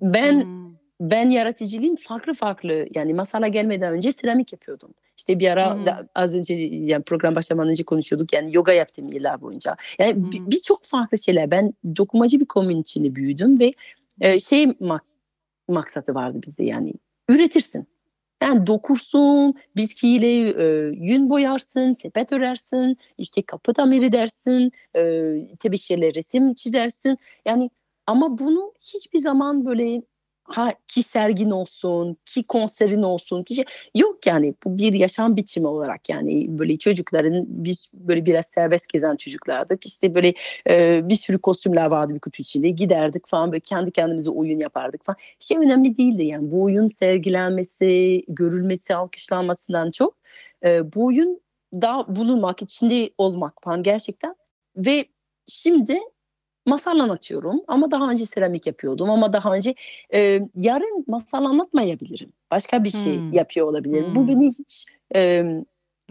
ben hmm ben yaratıcılığın farklı farklı yani masala gelmeden önce seramik yapıyordum. İşte bir ara hmm. da, az önce yani program başlamadan önce konuşuyorduk yani yoga yaptım yıllar boyunca. Yani hmm. biz çok farklı şeyler. Ben dokumacı bir komün içinde büyüdüm ve e, şey mak maksatı vardı bizde yani üretirsin. Yani dokursun, bitkiyle e, yün boyarsın, sepet örersin, işte kapı tamir edersin, e, şeyler resim çizersin. Yani ama bunu hiçbir zaman böyle ha, ki sergin olsun, ki konserin olsun, ki şey yok yani bu bir yaşam biçimi olarak yani böyle çocukların biz böyle biraz serbest gezen çocuklardık. İşte böyle e, bir sürü kostümler vardı bir kutu içinde giderdik falan böyle kendi kendimize oyun yapardık falan. Şey önemli değildi yani bu oyun sergilenmesi, görülmesi, alkışlanmasından çok e, bu oyun daha bulunmak, içinde olmak falan gerçekten ve şimdi masal anlatıyorum ama daha önce seramik yapıyordum ama daha önce e, yarın masal anlatmayabilirim. Başka bir şey hmm. yapıyor olabilirim. Hmm. Bu beni hiç e,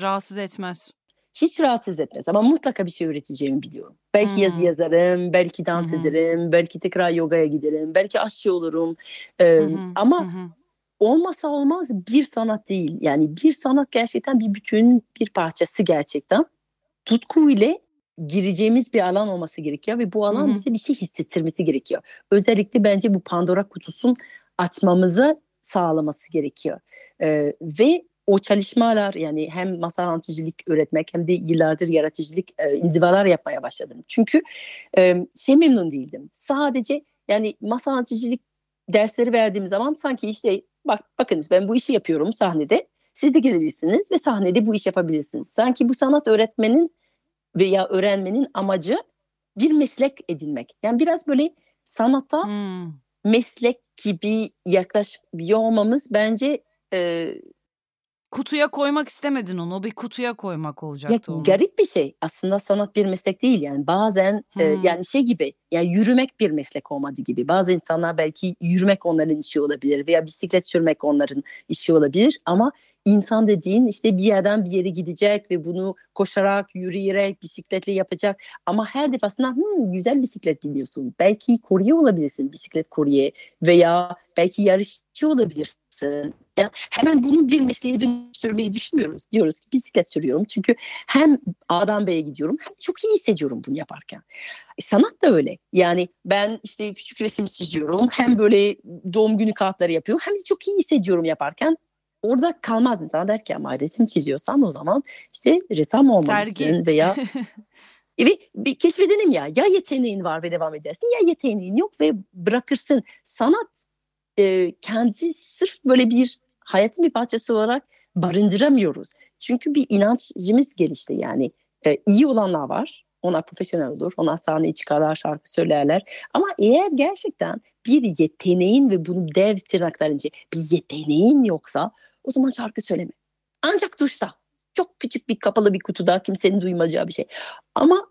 rahatsız etmez. Hiç rahatsız etmez ama mutlaka bir şey üreteceğimi biliyorum. Belki hmm. yazı yazarım, belki dans hmm. ederim, belki tekrar yogaya giderim, belki aşçı olurum. E, hmm. Ama hmm. olmasa olmaz bir sanat değil. Yani bir sanat gerçekten bir bütün, bir parçası gerçekten. Tutku ile gireceğimiz bir alan olması gerekiyor ve bu alan Hı-hı. bize bir şey hissettirmesi gerekiyor. Özellikle bence bu Pandora kutusun açmamızı sağlaması gerekiyor. Ee, ve o çalışmalar yani hem masal anlatıcılık öğretmek hem de yıllardır yaratıcılık e, inzivalar yapmaya başladım. Çünkü e, şey memnun değildim. Sadece yani masal anlatıcılık dersleri verdiğim zaman sanki işte bak bakınız ben bu işi yapıyorum sahnede. Siz de gelebilirsiniz ve sahnede bu iş yapabilirsiniz. Sanki bu sanat öğretmenin veya öğrenmenin amacı bir meslek edinmek. Yani biraz böyle sanata hmm. meslek gibi yaklaşıyor olmamız bence e, kutuya koymak istemedin onu. Bir kutuya koymak olacaktı ya, onu. Garip bir şey. Aslında sanat bir meslek değil yani. Bazen hmm. e, yani şey gibi yani yürümek bir meslek olmadı gibi. Bazı insanlar belki yürümek onların işi olabilir veya bisiklet sürmek onların işi olabilir ama insan dediğin işte bir yerden bir yere gidecek ve bunu koşarak, yürüyerek, bisikletle yapacak. Ama her defasında hmm, güzel bisiklet biliyorsun. Belki kurye olabilirsin, bisiklet kurye veya belki yarışçı olabilirsin. Yani hemen bunu bir mesleğe dönüştürmeyi düşünmüyoruz. Diyoruz ki bisiklet sürüyorum. Çünkü hem A'dan B'ye gidiyorum hem çok iyi hissediyorum bunu yaparken. E, sanat da öyle. Yani ben işte küçük resim çiziyorum. Hem böyle doğum günü kartları yapıyorum. Hem de çok iyi hissediyorum yaparken. Orada kalmaz insan der ki ama resim çiziyorsan o zaman işte ressam olmalısın Sergi. veya Evet bir keşfedelim ya. Ya yeteneğin var ve devam edersin ya yeteneğin yok ve bırakırsın. Sanat e, kendi sırf böyle bir hayatın bir parçası olarak barındıramıyoruz. Çünkü bir inançımız gelişti yani. E, iyi olanlar var. Onlar profesyonel olur. Onlar sahneye çıkarlar, şarkı söylerler. Ama eğer gerçekten bir yeteneğin ve bunu dev tırnaklarınca bir yeteneğin yoksa o zaman şarkı söyleme. Ancak duşta. Çok küçük bir kapalı bir kutuda kimsenin duymayacağı bir şey. Ama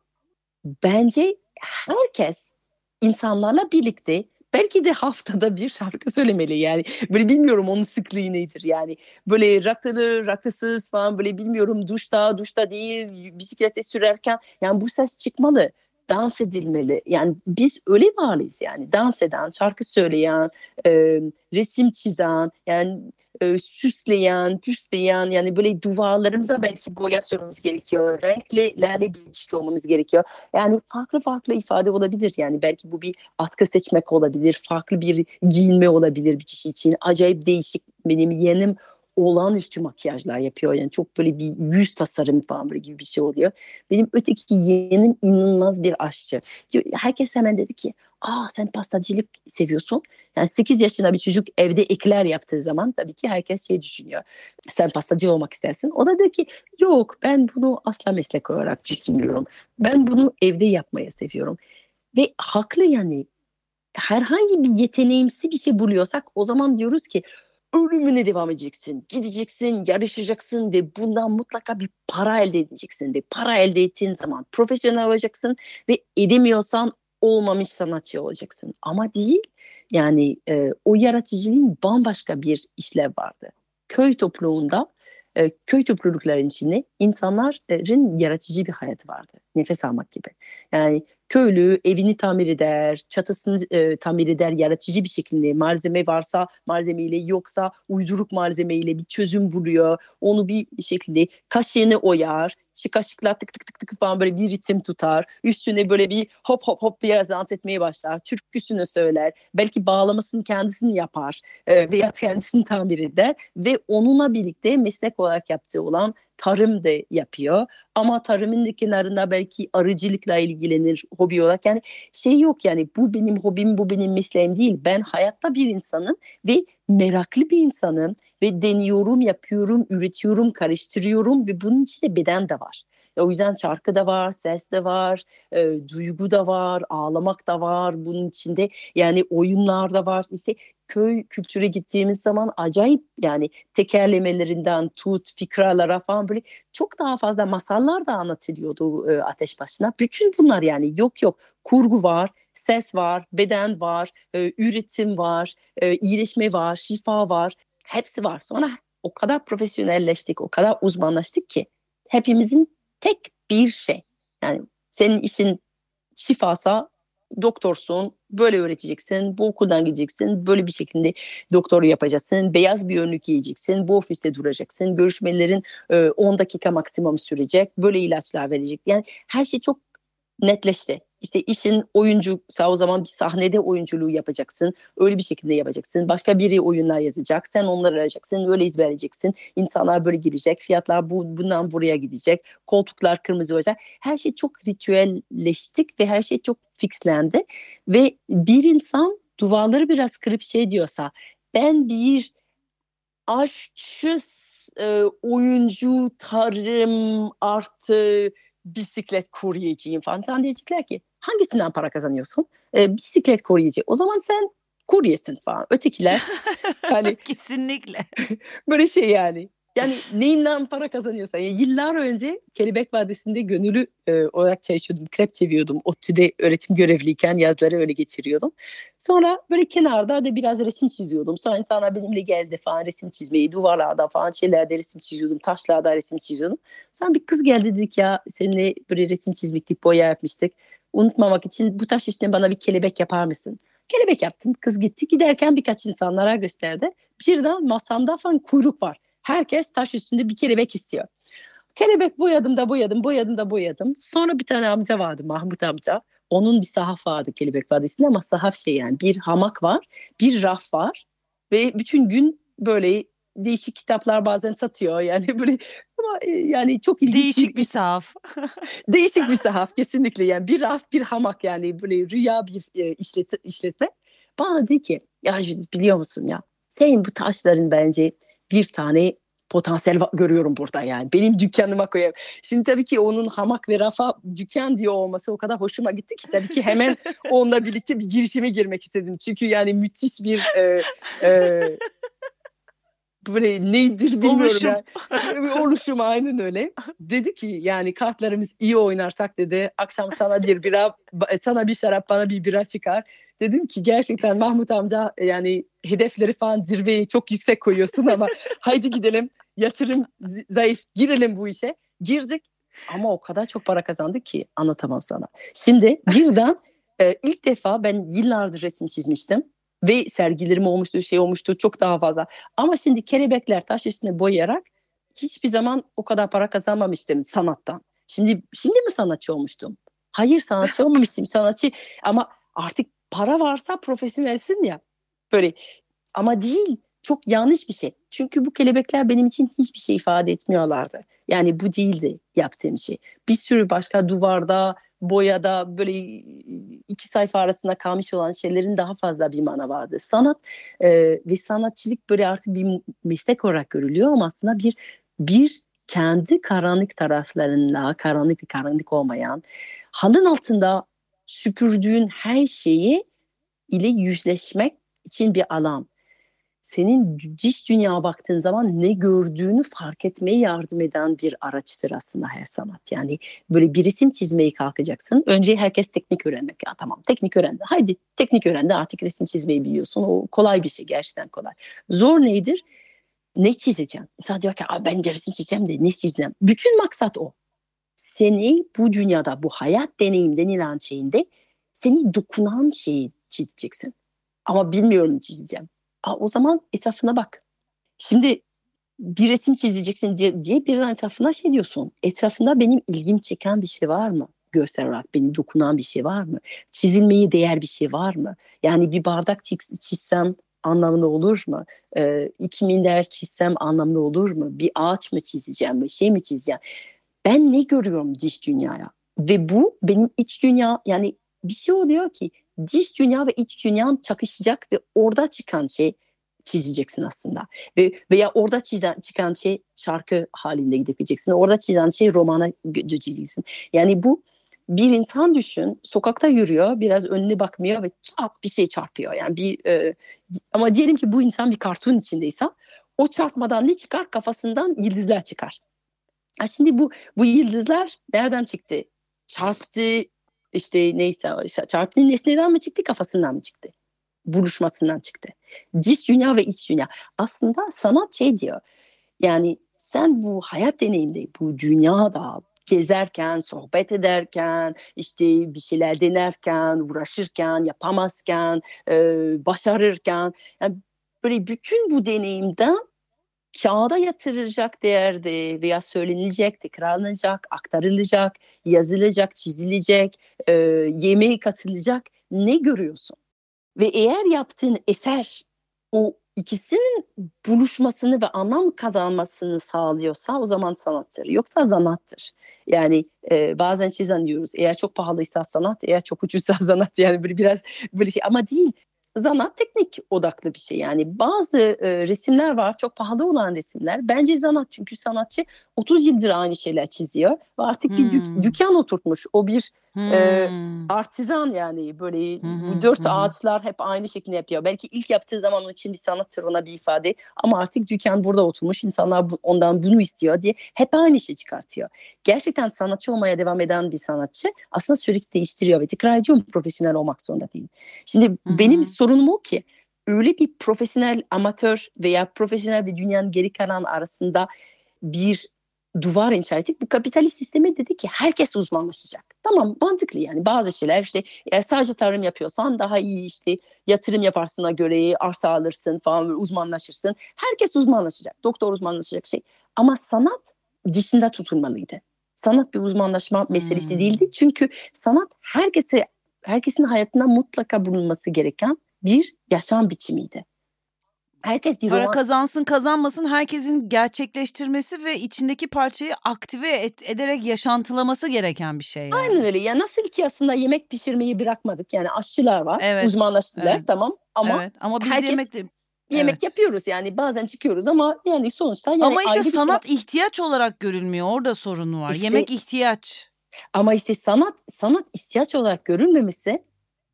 bence herkes insanlarla birlikte belki de haftada bir şarkı söylemeli yani böyle bilmiyorum onun sıklığı nedir yani böyle rakılı rakısız falan böyle bilmiyorum duşta duşta değil bisiklette sürerken yani bu ses çıkmalı dans edilmeli yani biz öyle varlıyız yani dans eden şarkı söyleyen e, resim çizen yani e, süsleyen, püsleyen yani böyle duvarlarımıza belki boya sürmemiz gerekiyor. Renklerle bir ilişki olmamız gerekiyor. Yani farklı farklı ifade olabilir. Yani belki bu bir atkı seçmek olabilir. Farklı bir giyinme olabilir bir kişi için. Acayip değişik benim yeğenim olağanüstü makyajlar yapıyor. Yani çok böyle bir yüz tasarım falan gibi bir şey oluyor. Benim öteki yeğenim inanılmaz bir aşçı. Herkes hemen dedi ki aa sen pastacılık seviyorsun. Yani 8 yaşında bir çocuk evde ekler yaptığı zaman tabii ki herkes şey düşünüyor. Sen pastacı olmak istersin. O da diyor ki yok ben bunu asla meslek olarak düşünmüyorum. Ben bunu evde yapmaya seviyorum. Ve haklı yani herhangi bir yeteneğimsi bir şey buluyorsak o zaman diyoruz ki ölümüne devam edeceksin. Gideceksin, yarışacaksın ve bundan mutlaka bir para elde edeceksin. Ve para elde ettiğin zaman profesyonel olacaksın ve edemiyorsan olmamış sanatçı olacaksın. Ama değil yani e, o yaratıcılığın bambaşka bir işlev vardı. Köy topluluğunda e, köy toplulukların içinde insanların yaratıcı bir hayat vardı. Nefes almak gibi. Yani köylü evini tamir eder, çatısını e, tamir eder yaratıcı bir şekilde. Malzeme varsa malzemeyle yoksa uyduruk malzemeyle bir çözüm buluyor. Onu bir şekilde kaşığını oyar. İşte kaşıklar tık tık tık tık falan böyle bir ritim tutar. Üstüne böyle bir hop hop hop biraz dans etmeye başlar. Türküsünü söyler. Belki bağlamasını kendisini yapar. E, veya kendisini tamir eder. Ve onunla birlikte meslek olarak yaptığı olan tarım da yapıyor. Ama tarımın kenarında belki arıcılıkla ilgilenir hobi olarak. Yani şey yok yani bu benim hobim, bu benim mesleğim değil. Ben hayatta bir insanım ve meraklı bir insanım ve deniyorum, yapıyorum, üretiyorum, karıştırıyorum ve bunun içinde beden de var. O yüzden şarkı da var, ses de var, e, duygu da var, ağlamak da var bunun içinde. Yani oyunlar da var. İşte köy kültüre gittiğimiz zaman acayip yani tekerlemelerinden tut fikralara falan böyle çok daha fazla masallar da anlatılıyordu e, ateş başına. Bütün bunlar yani yok yok kurgu var, ses var, beden var, e, üretim var, e, iyileşme var, şifa var. Hepsi var. Sonra o kadar profesyonelleştik, o kadar uzmanlaştık ki hepimizin tek bir şey. Yani senin işin şifasa doktorsun, böyle öğreteceksin, bu okuldan gideceksin, böyle bir şekilde doktoru yapacaksın, beyaz bir önlük giyeceksin, bu ofiste duracaksın, görüşmelerin e, 10 dakika maksimum sürecek, böyle ilaçlar verecek. Yani her şey çok netleşti. İşte işin oyuncuysa o zaman bir sahnede oyunculuğu yapacaksın. Öyle bir şekilde yapacaksın. Başka biri oyunlar yazacak. Sen onları arayacaksın. Öyle ezberleyeceksin. İnsanlar böyle girecek. Fiyatlar bu, bundan buraya gidecek. Koltuklar kırmızı olacak. Her şey çok ritüelleştik ve her şey çok fixlendi. Ve bir insan duvarları biraz kırıp şey diyorsa ben bir aşçı e, oyuncu tarım artı bisiklet kuryeciyim falan. Sen diyecekler ki hangisinden para kazanıyorsun? E, bisiklet kuryeci. O zaman sen kuryesin falan. Ötekiler hani kesinlikle böyle şey yani. Yani neyinden para kazanıyorsan. Yani yıllar önce Kelebek Vadisi'nde gönüllü e, olarak çalışıyordum. Krep çeviriyordum. ODTÜ'de öğretim görevliyken yazları öyle geçiriyordum. Sonra böyle kenarda da biraz resim çiziyordum. Sonra insanlar benimle geldi falan resim çizmeyi. Duvarlarda falan şeylerde resim çiziyordum. Taşlarda resim çiziyordum. Sonra bir kız geldi dedik ya seninle böyle resim çizmiştik, boya yapmıştık. Unutmamak için bu taş üstüne bana bir kelebek yapar mısın? Kelebek yaptım. Kız gitti. Giderken birkaç insanlara gösterdi. Birden masamda falan kuyruk var. Herkes taş üstünde bir kelebek istiyor. Kelebek boyadım da boyadım, boyadım da boyadım. Sonra bir tane amca vardı Mahmut amca. Onun bir sahaf vardı Kelebek Vadisi'nde ama sahaf şey yani bir hamak var, bir raf var ve bütün gün böyle değişik kitaplar bazen satıyor yani böyle ama e, yani çok ilginç değişik bir sahaf. değişik bir sahaf kesinlikle yani bir raf bir hamak yani böyle rüya bir e, işlet, işletme. Bana dedi ki ya biliyor musun ya senin bu taşların bence bir tane potansiyel görüyorum burada yani. Benim dükkanıma koyayım. Şimdi tabii ki onun hamak ve rafa dükkan diyor olması o kadar hoşuma gitti ki tabii ki hemen onunla birlikte bir girişime girmek istedim. Çünkü yani müthiş bir e, e, böyle nedir bilmiyorum. Oluşum. Yani. Oluşum aynen öyle. Dedi ki yani kartlarımız iyi oynarsak dedi. Akşam sana bir bira, sana bir şarap bana bir bira çıkar. Dedim ki gerçekten Mahmut amca yani hedefleri falan zirveyi çok yüksek koyuyorsun ama haydi gidelim yatırım zayıf girelim bu işe. Girdik ama o kadar çok para kazandık ki anlatamam sana. Şimdi birden e, ilk defa ben yıllardır resim çizmiştim ve sergilerim olmuştu, şey olmuştu çok daha fazla. Ama şimdi kelebekler taş üstüne boyayarak hiçbir zaman o kadar para kazanmamıştım sanattan. Şimdi şimdi mi sanatçı olmuştum? Hayır sanatçı olmamıştım. Sanatçı ama artık para varsa profesyonelsin ya. Böyle ama değil. Çok yanlış bir şey. Çünkü bu kelebekler benim için hiçbir şey ifade etmiyorlardı. Yani bu değildi yaptığım şey. Bir sürü başka duvarda, boyada böyle iki sayfa arasında kalmış olan şeylerin daha fazla bir mana vardı. Sanat e, ve sanatçılık böyle artık bir meslek olarak görülüyor ama aslında bir bir kendi karanlık taraflarıyla karanlık bir karanlık olmayan halın altında süpürdüğün her şeyi ile yüzleşmek için bir alan senin dış dünya baktığın zaman ne gördüğünü fark etmeye yardım eden bir araçtır aslında her sanat. Yani böyle bir resim çizmeyi kalkacaksın. Önce herkes teknik öğrenmek. Ya tamam teknik öğrendi. Haydi teknik öğrendi artık resim çizmeyi biliyorsun. O kolay bir şey gerçekten kolay. Zor nedir? Ne çizeceğim? İnsan diyor ki ben bir resim çizeceğim de ne çizeceğim? Bütün maksat o. Seni bu dünyada bu hayat deneyim denilen şeyinde seni dokunan şeyi çizeceksin. Ama bilmiyorum çizeceğim Aa, o zaman etrafına bak. Şimdi bir resim çizeceksin diye, diye birden etrafına şey diyorsun. Etrafında benim ilgim çeken bir şey var mı? Görsel olarak beni dokunan bir şey var mı? Çizilmeyi değer bir şey var mı? Yani bir bardak çiz, çizsem anlamlı olur mu? Ee, iki minder çizsem anlamlı olur mu? Bir ağaç mı çizeceğim? Bir şey mi çizeceğim? Ben ne görüyorum dış dünyaya? Ve bu benim iç dünya yani bir şey oluyor ki dış dünya ve iç dünyan çakışacak ve orada çıkan şey çizeceksin aslında. Ve veya orada çizen, çıkan şey şarkı halinde gideceksin. Orada çizen şey romana geçeceksin. Yani bu bir insan düşün sokakta yürüyor biraz önüne bakmıyor ve çat bir şey çarpıyor. Yani bir e, ama diyelim ki bu insan bir kartun içindeyse o çarpmadan ne çıkar? Kafasından yıldızlar çıkar. Ha şimdi bu bu yıldızlar nereden çıktı? Çarptı, işte neyse çarptığı nesneden mi çıktı kafasından mı çıktı? Buluşmasından çıktı. Dış dünya ve iç dünya. Aslında sanat şey diyor. Yani sen bu hayat deneyimde bu dünyada gezerken, sohbet ederken, işte bir şeyler denerken, uğraşırken, yapamazken, e, başarırken yani böyle bütün bu deneyimden kağıda yatırılacak değerde veya söylenilecek, tekrarlanacak, aktarılacak, yazılacak, çizilecek, e, yemeğe katılacak ne görüyorsun? Ve eğer yaptığın eser o ikisinin buluşmasını ve anlam kazanmasını sağlıyorsa o zaman sanattır. Yoksa zanattır. Yani e, bazen çizen diyoruz eğer çok pahalıysa sanat, eğer çok ucuzsa sanat yani böyle biraz böyle şey ama değil zanat teknik odaklı bir şey. Yani bazı e, resimler var çok pahalı olan resimler. Bence zanat çünkü sanatçı 30 yıldır aynı şeyler çiziyor. Ve artık hmm. bir dük- dükkan oturtmuş. O bir Hmm. E, artizan yani böyle hmm. dört hmm. ağaçlar hep aynı şekilde yapıyor. Belki ilk yaptığı zaman onun için bir sanat ona bir ifade ama artık dükkan burada oturmuş insanlar bu, ondan bunu istiyor diye hep aynı şey çıkartıyor. Gerçekten sanatçı olmaya devam eden bir sanatçı aslında sürekli değiştiriyor ve tekrar ediyorum profesyonel olmak zorunda değil. Şimdi hmm. benim sorunum o ki öyle bir profesyonel amatör veya profesyonel bir dünyanın geri kalan arasında bir duvar inşa ettik. Bu kapitalist sisteme dedi ki herkes uzmanlaşacak. Tamam mantıklı yani bazı şeyler işte eğer sadece tarım yapıyorsan daha iyi işte yatırım yaparsına göre arsa alırsın falan uzmanlaşırsın. Herkes uzmanlaşacak. Doktor uzmanlaşacak şey. Ama sanat dışında tutulmalıydı. Sanat bir uzmanlaşma meselesi hmm. değildi. Çünkü sanat herkese herkesin hayatında mutlaka bulunması gereken bir yaşam biçimiydi. Herkes bir Para roman... kazansın kazanmasın herkesin gerçekleştirmesi ve içindeki parçayı aktive et, ederek yaşantılaması gereken bir şey. Yani. Aynen öyle. Ya nasıl ki aslında yemek pişirmeyi bırakmadık. Yani aşçılar var. Evet. Uzmanlaştılar evet. tamam ama evet. ama biz herkes... yemek yemek evet. yapıyoruz yani bazen çıkıyoruz ama yani sonuçta yani Ama işte sanat şey ihtiyaç olarak görülmüyor. Orada sorun var. İşte, yemek ihtiyaç. Ama işte sanat sanat ihtiyaç olarak görülmemesi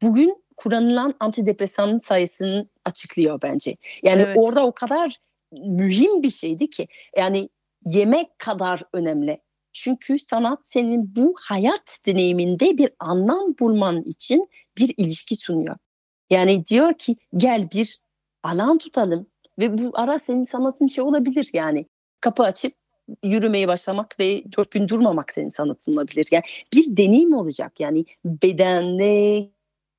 bugün kullanılan antidepresanın sayısını açıklıyor bence. Yani evet. orada o kadar mühim bir şeydi ki yani yemek kadar önemli. Çünkü sanat senin bu hayat deneyiminde bir anlam bulman için bir ilişki sunuyor. Yani diyor ki gel bir alan tutalım ve bu ara senin sanatın şey olabilir yani. Kapı açıp yürümeye başlamak ve dört gün durmamak senin sanatın olabilir. Yani bir deneyim olacak yani bedenle,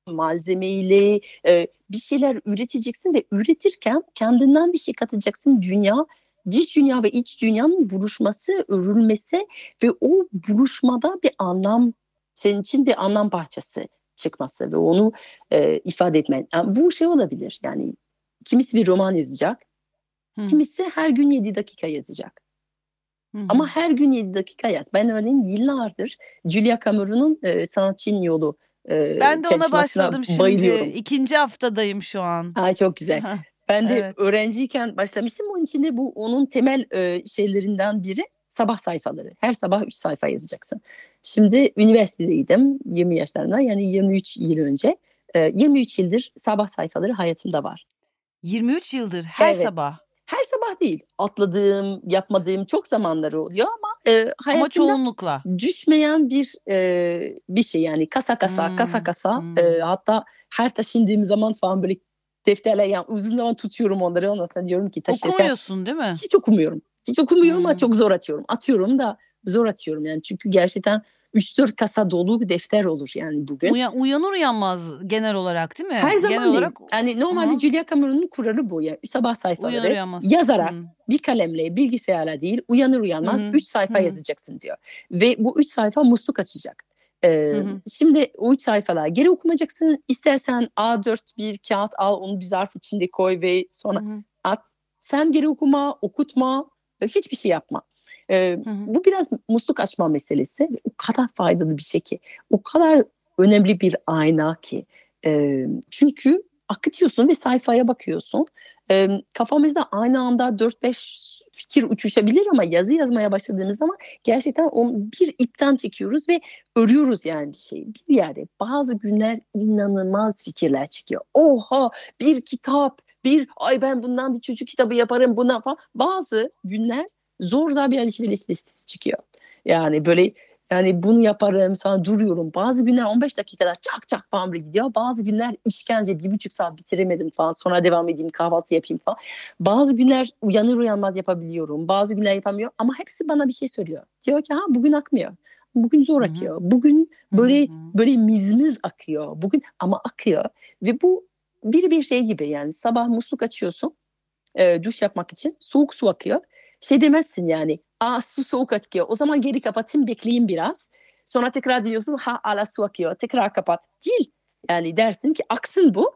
malzemeyle e, bir şeyler üreteceksin ve üretirken kendinden bir şey katacaksın dünya dış dünya ve iç dünyanın buluşması, örülmesi ve o buluşmada bir anlam senin için bir anlam parçası çıkması ve onu e, ifade etmen. Yani bu şey olabilir yani kimisi bir roman yazacak, Hı. kimisi her gün 7 dakika yazacak. Hı-hı. Ama her gün 7 dakika yaz. Ben örneğin yıllardır Julia Cameron'un e, Sanatçının Yolu e, Ben de ona başladım şimdi. Bayılıyorum. İkinci haftadayım şu an. Ay çok güzel. ben de evet. öğrenciyken başlamıştım. Onun içinde bu onun temel e, şeylerinden biri sabah sayfaları. Her sabah 3 sayfa yazacaksın. Şimdi üniversitedeydim 20 yaşlarında yani 23 yıl önce. E, 23 yıldır sabah sayfaları hayatımda var. 23 yıldır her evet. sabah. Her sabah değil. Atladığım, yapmadığım çok zamanları oluyor ama e, ama çoğunlukla düşmeyen bir e, bir şey yani kasa kasa hmm. kasa kasa hmm. E, hatta her taşındığım zaman falan böyle defterler yani uzun zaman tutuyorum onları ondan sonra diyorum ki taşırken. Okumuyorsun değil mi? Hiç okumuyorum. Hiç okumuyorum hmm. ama çok zor atıyorum. Atıyorum da zor atıyorum yani çünkü gerçekten 3-4 kasa dolu defter olur yani bugün. Uyan, uyanır uyanmaz genel olarak değil mi? Her zaman genel değil. olarak. Yani normalde Hı. Julia Cameron'un kuralı bu. Yani sabah sayfaları uyanır, uyanmaz. yazarak Hı. bir kalemle bilgisayarla değil uyanır uyanmaz 3 sayfa Hı. yazacaksın diyor. Ve bu 3 sayfa musluk açacak. Ee, Şimdi o üç sayfalar geri okumayacaksın. İstersen A4 bir kağıt al onu bir zarf içinde koy ve sonra hı hı. at. Sen geri okuma, okutma, hiçbir şey yapma. Hı hı. Bu biraz musluk açma meselesi. O kadar faydalı bir şey ki. O kadar önemli bir ayna ki. E, çünkü akıtıyorsun ve sayfaya bakıyorsun. E, kafamızda aynı anda 4-5 fikir uçuşabilir ama yazı yazmaya başladığımız zaman gerçekten onu bir ipten çekiyoruz ve örüyoruz yani bir şey. Bir yerde bazı günler inanılmaz fikirler çıkıyor. Oha bir kitap, bir ay ben bundan bir çocuk kitabı yaparım buna falan. Bazı günler zor bir alışveriş listesi çıkıyor. Yani böyle yani bunu yaparım sonra duruyorum. Bazı günler 15 dakikada çak çak falan böyle gidiyor. Bazı günler işkence bir buçuk saat bitiremedim falan. Sonra devam edeyim kahvaltı yapayım falan. Bazı günler uyanır uyanmaz yapabiliyorum. Bazı günler yapamıyorum. Ama hepsi bana bir şey söylüyor. Diyor ki ha bugün akmıyor. Bugün zor Hı-hı. akıyor. Bugün böyle Hı-hı. böyle mizmiz akıyor. Bugün ama akıyor. Ve bu bir bir şey gibi yani sabah musluk açıyorsun. E, duş yapmak için soğuk su akıyor şey demezsin yani. Aa su soğuk akıyor. O zaman geri kapatayım bekleyeyim biraz. Sonra tekrar diyorsun ha ala su akıyor. Tekrar kapat. Değil. Yani dersin ki aksın bu.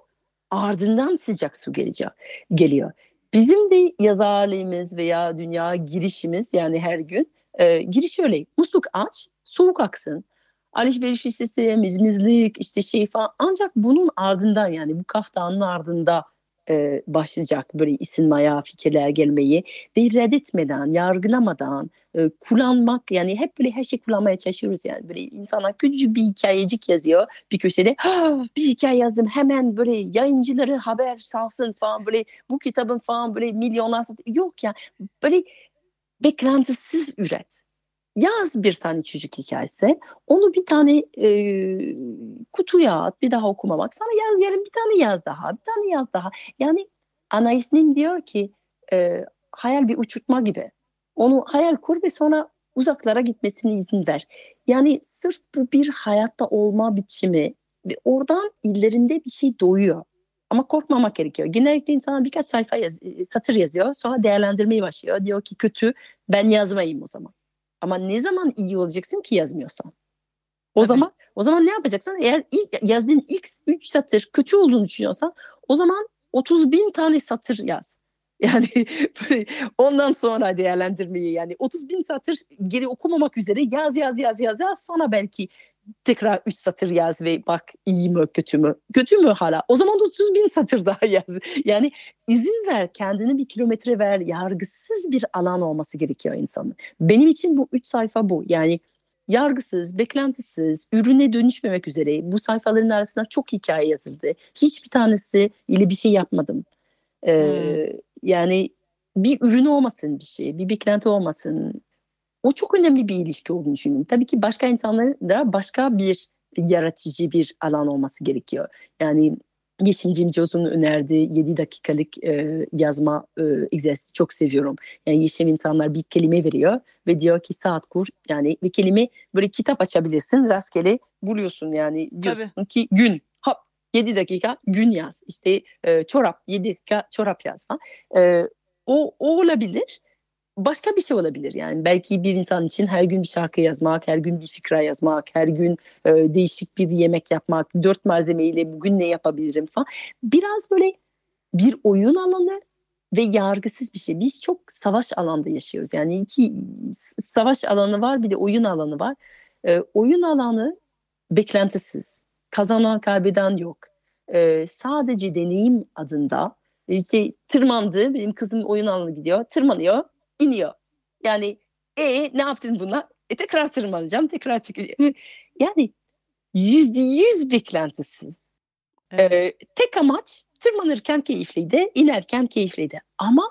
Ardından sıcak su gelecek, geliyor. Bizim de yazarlığımız veya dünya girişimiz yani her gün e, giriş öyle. Musluk aç, soğuk aksın. Alışveriş listesi, mizmizlik, işte şey falan. Ancak bunun ardından yani bu kaftanın ardında e, başlayacak böyle isinmaya, fikirler gelmeyi ve reddetmeden, yargılamadan e, kullanmak yani hep böyle her şey kullanmaya çalışıyoruz yani böyle insanlar küçücük bir hikayecik yazıyor bir köşede bir hikaye yazdım hemen böyle yayıncıları haber salsın falan böyle bu kitabın falan böyle milyonlar satıyor. Yok ya böyle beklentisiz üret yaz bir tane çocuk hikayesi. Onu bir tane e, kutuya at bir daha okumamak. Sonra yaz yarın bir tane yaz daha bir tane yaz daha. Yani Anais'nin diyor ki e, hayal bir uçurtma gibi. Onu hayal kur ve sonra uzaklara gitmesine izin ver. Yani sırf bu bir hayatta olma biçimi ve oradan illerinde bir şey doğuyor. Ama korkmamak gerekiyor. Genellikle insana birkaç sayfa yaz, satır yazıyor. Sonra değerlendirmeyi başlıyor. Diyor ki kötü ben yazmayayım o zaman. Ama ne zaman iyi olacaksın ki yazmıyorsan? O Tabii. zaman o zaman ne yapacaksın? Eğer ilk yazdığın ilk 3 satır kötü olduğunu düşünüyorsan o zaman 30 bin tane satır yaz. Yani ondan sonra değerlendirmeyi yani 30 bin satır geri okumamak üzere yaz yaz yaz yaz yaz sonra belki tekrar 3 satır yaz ve bak iyi mi kötü mü? Kötü mü hala? O zaman 30 bin satır daha yaz. Yani izin ver kendini bir kilometre ver yargısız bir alan olması gerekiyor insanın. Benim için bu 3 sayfa bu. Yani yargısız, beklentisiz, ürüne dönüşmemek üzere bu sayfaların arasında çok hikaye yazıldı. Hiçbir tanesi ile bir şey yapmadım. Ee, hmm. Yani bir ürün olmasın bir şey, bir beklenti olmasın. O çok önemli bir ilişki olduğunu düşünüyorum. Tabii ki başka insanların da başka bir yaratıcı bir alan olması gerekiyor. Yani Yeşim Cimcoz'un önerdiği 7 dakikalık e, yazma e, egzersizi çok seviyorum. Yani Yeşim insanlar bir kelime veriyor ve diyor ki saat kur. Yani bir kelime böyle kitap açabilirsin rastgele buluyorsun yani diyorsun Tabii. ki gün. Hop 7 dakika gün yaz. İşte e, çorap 7 dakika çorap yaz falan. E, o, o olabilir başka bir şey olabilir yani belki bir insan için her gün bir şarkı yazmak, her gün bir fikra yazmak, her gün e, değişik bir yemek yapmak, dört malzemeyle bugün ne yapabilirim falan. Biraz böyle bir oyun alanı ve yargısız bir şey. Biz çok savaş alanda yaşıyoruz. Yani iki savaş alanı var bir de oyun alanı var. E, oyun alanı beklentisiz. Kazanan kaybeden yok. E, sadece deneyim adında işte tırmandı. Benim kızım oyun alanı gidiyor. Tırmanıyor iniyor. Yani e ne yaptın buna? E tekrar tırmanacağım, tekrar çıkacağım. Yani yüzde yüz beklentisiz. Evet. Ee, tek amaç tırmanırken keyifliydi, inerken keyifliydi. Ama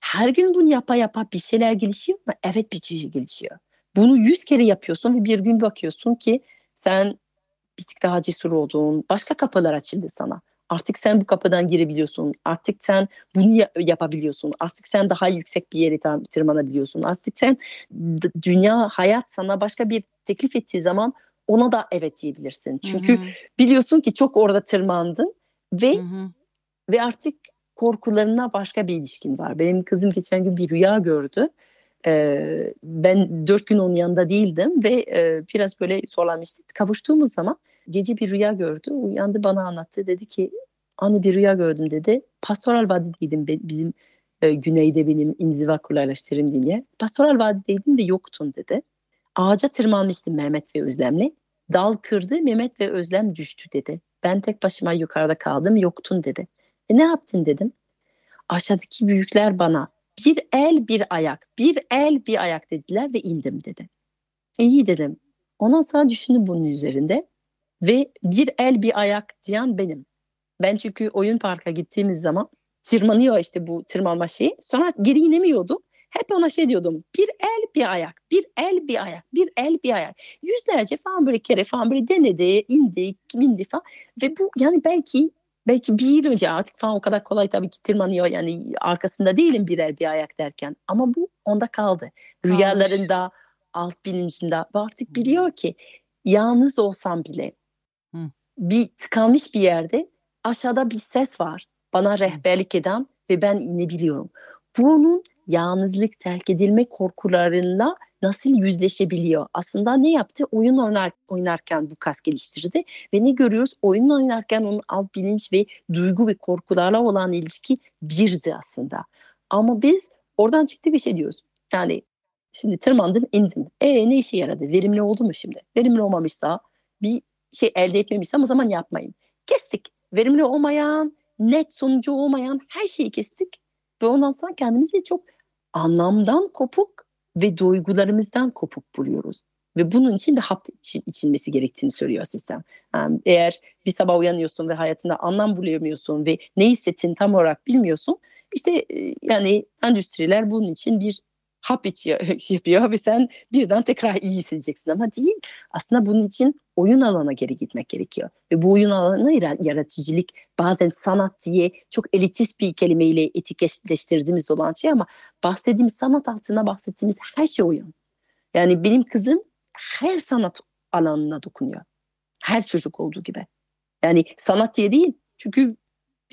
her gün bunu yapa yapa bir şeyler gelişiyor mu? Evet bir şey gelişiyor. Bunu yüz kere yapıyorsun ve bir gün bakıyorsun ki sen bir tık daha cesur oldun. Başka kapılar açıldı sana. Artık sen bu kapıdan girebiliyorsun. Artık sen bunu yapabiliyorsun. Artık sen daha yüksek bir yere tırmanabiliyorsun. Artık sen dünya, hayat sana başka bir teklif ettiği zaman ona da evet diyebilirsin. Çünkü Hı-hı. biliyorsun ki çok orada tırmandın ve Hı-hı. ve artık korkularına başka bir ilişkin var. Benim kızım geçen gün bir rüya gördü. Ee, ben dört gün onun yanında değildim ve e, biraz böyle zorlanmıştık. Kavuştuğumuz zaman gece bir rüya gördü. Uyandı bana anlattı. Dedi ki anı bir rüya gördüm dedi. Pastoral Vadi'deydim bizim e, güneyde benim inziva kolaylaştırım diye. Pastoral Vadi'deydim ve yoktun dedi. Ağaca tırmanmıştım Mehmet ve Özlem'le. Dal kırdı Mehmet ve Özlem düştü dedi. Ben tek başıma yukarıda kaldım yoktun dedi. E ne yaptın dedim. Aşağıdaki büyükler bana bir el bir ayak, bir el bir ayak dediler ve indim dedi. İyi dedim. Ondan sonra düşündüm bunun üzerinde. Ve bir el bir ayak diyen benim. Ben çünkü oyun parka gittiğimiz zaman tırmanıyor işte bu tırmanma şeyi. Sonra geri inemiyordu. Hep ona şey diyordum. Bir el bir ayak, bir el bir ayak, bir el bir ayak. Yüzlerce falan böyle kere falan böyle denedi, indi, indi falan. Ve bu yani belki belki bir yıl önce artık falan o kadar kolay tabii ki tırmanıyor. Yani arkasında değilim bir el bir ayak derken. Ama bu onda kaldı. Rüyalarında, alt bilincinde artık biliyor ki yalnız olsam bile bir tıkanmış bir yerde aşağıda bir ses var. Bana rehberlik eden ve ben inebiliyorum. Bunun yalnızlık terk edilme korkularıyla nasıl yüzleşebiliyor? Aslında ne yaptı? Oyun oynar, oynarken bu kas geliştirdi ve ne görüyoruz? Oyun oynarken onun alt bilinç ve duygu ve korkularla olan ilişki birdi aslında. Ama biz oradan çıktı bir şey diyoruz. Yani şimdi tırmandım indim. E ne işe yaradı? Verimli oldu mu şimdi? Verimli olmamışsa bir şey elde etmemişsem o zaman yapmayın. Kestik. Verimli olmayan, net sonucu olmayan her şeyi kestik. Ve ondan sonra kendimizi çok anlamdan kopuk ve duygularımızdan kopuk buluyoruz. Ve bunun için de hap için, içilmesi gerektiğini söylüyor sistem. Yani eğer bir sabah uyanıyorsun ve hayatında anlam bulamıyorsun ve ne hissettiğini tam olarak bilmiyorsun. İşte e, yani endüstriler bunun için bir hap içiyor, yapıyor ve sen birden tekrar iyi hissedeceksin ama değil. Aslında bunun için oyun alana geri gitmek gerekiyor. Ve bu oyun alanı yaratıcılık bazen sanat diye çok elitist bir kelimeyle etiketleştirdiğimiz olan şey ama bahsettiğimiz sanat altına bahsettiğimiz her şey oyun. Yani benim kızım her sanat alanına dokunuyor. Her çocuk olduğu gibi. Yani sanat diye değil. Çünkü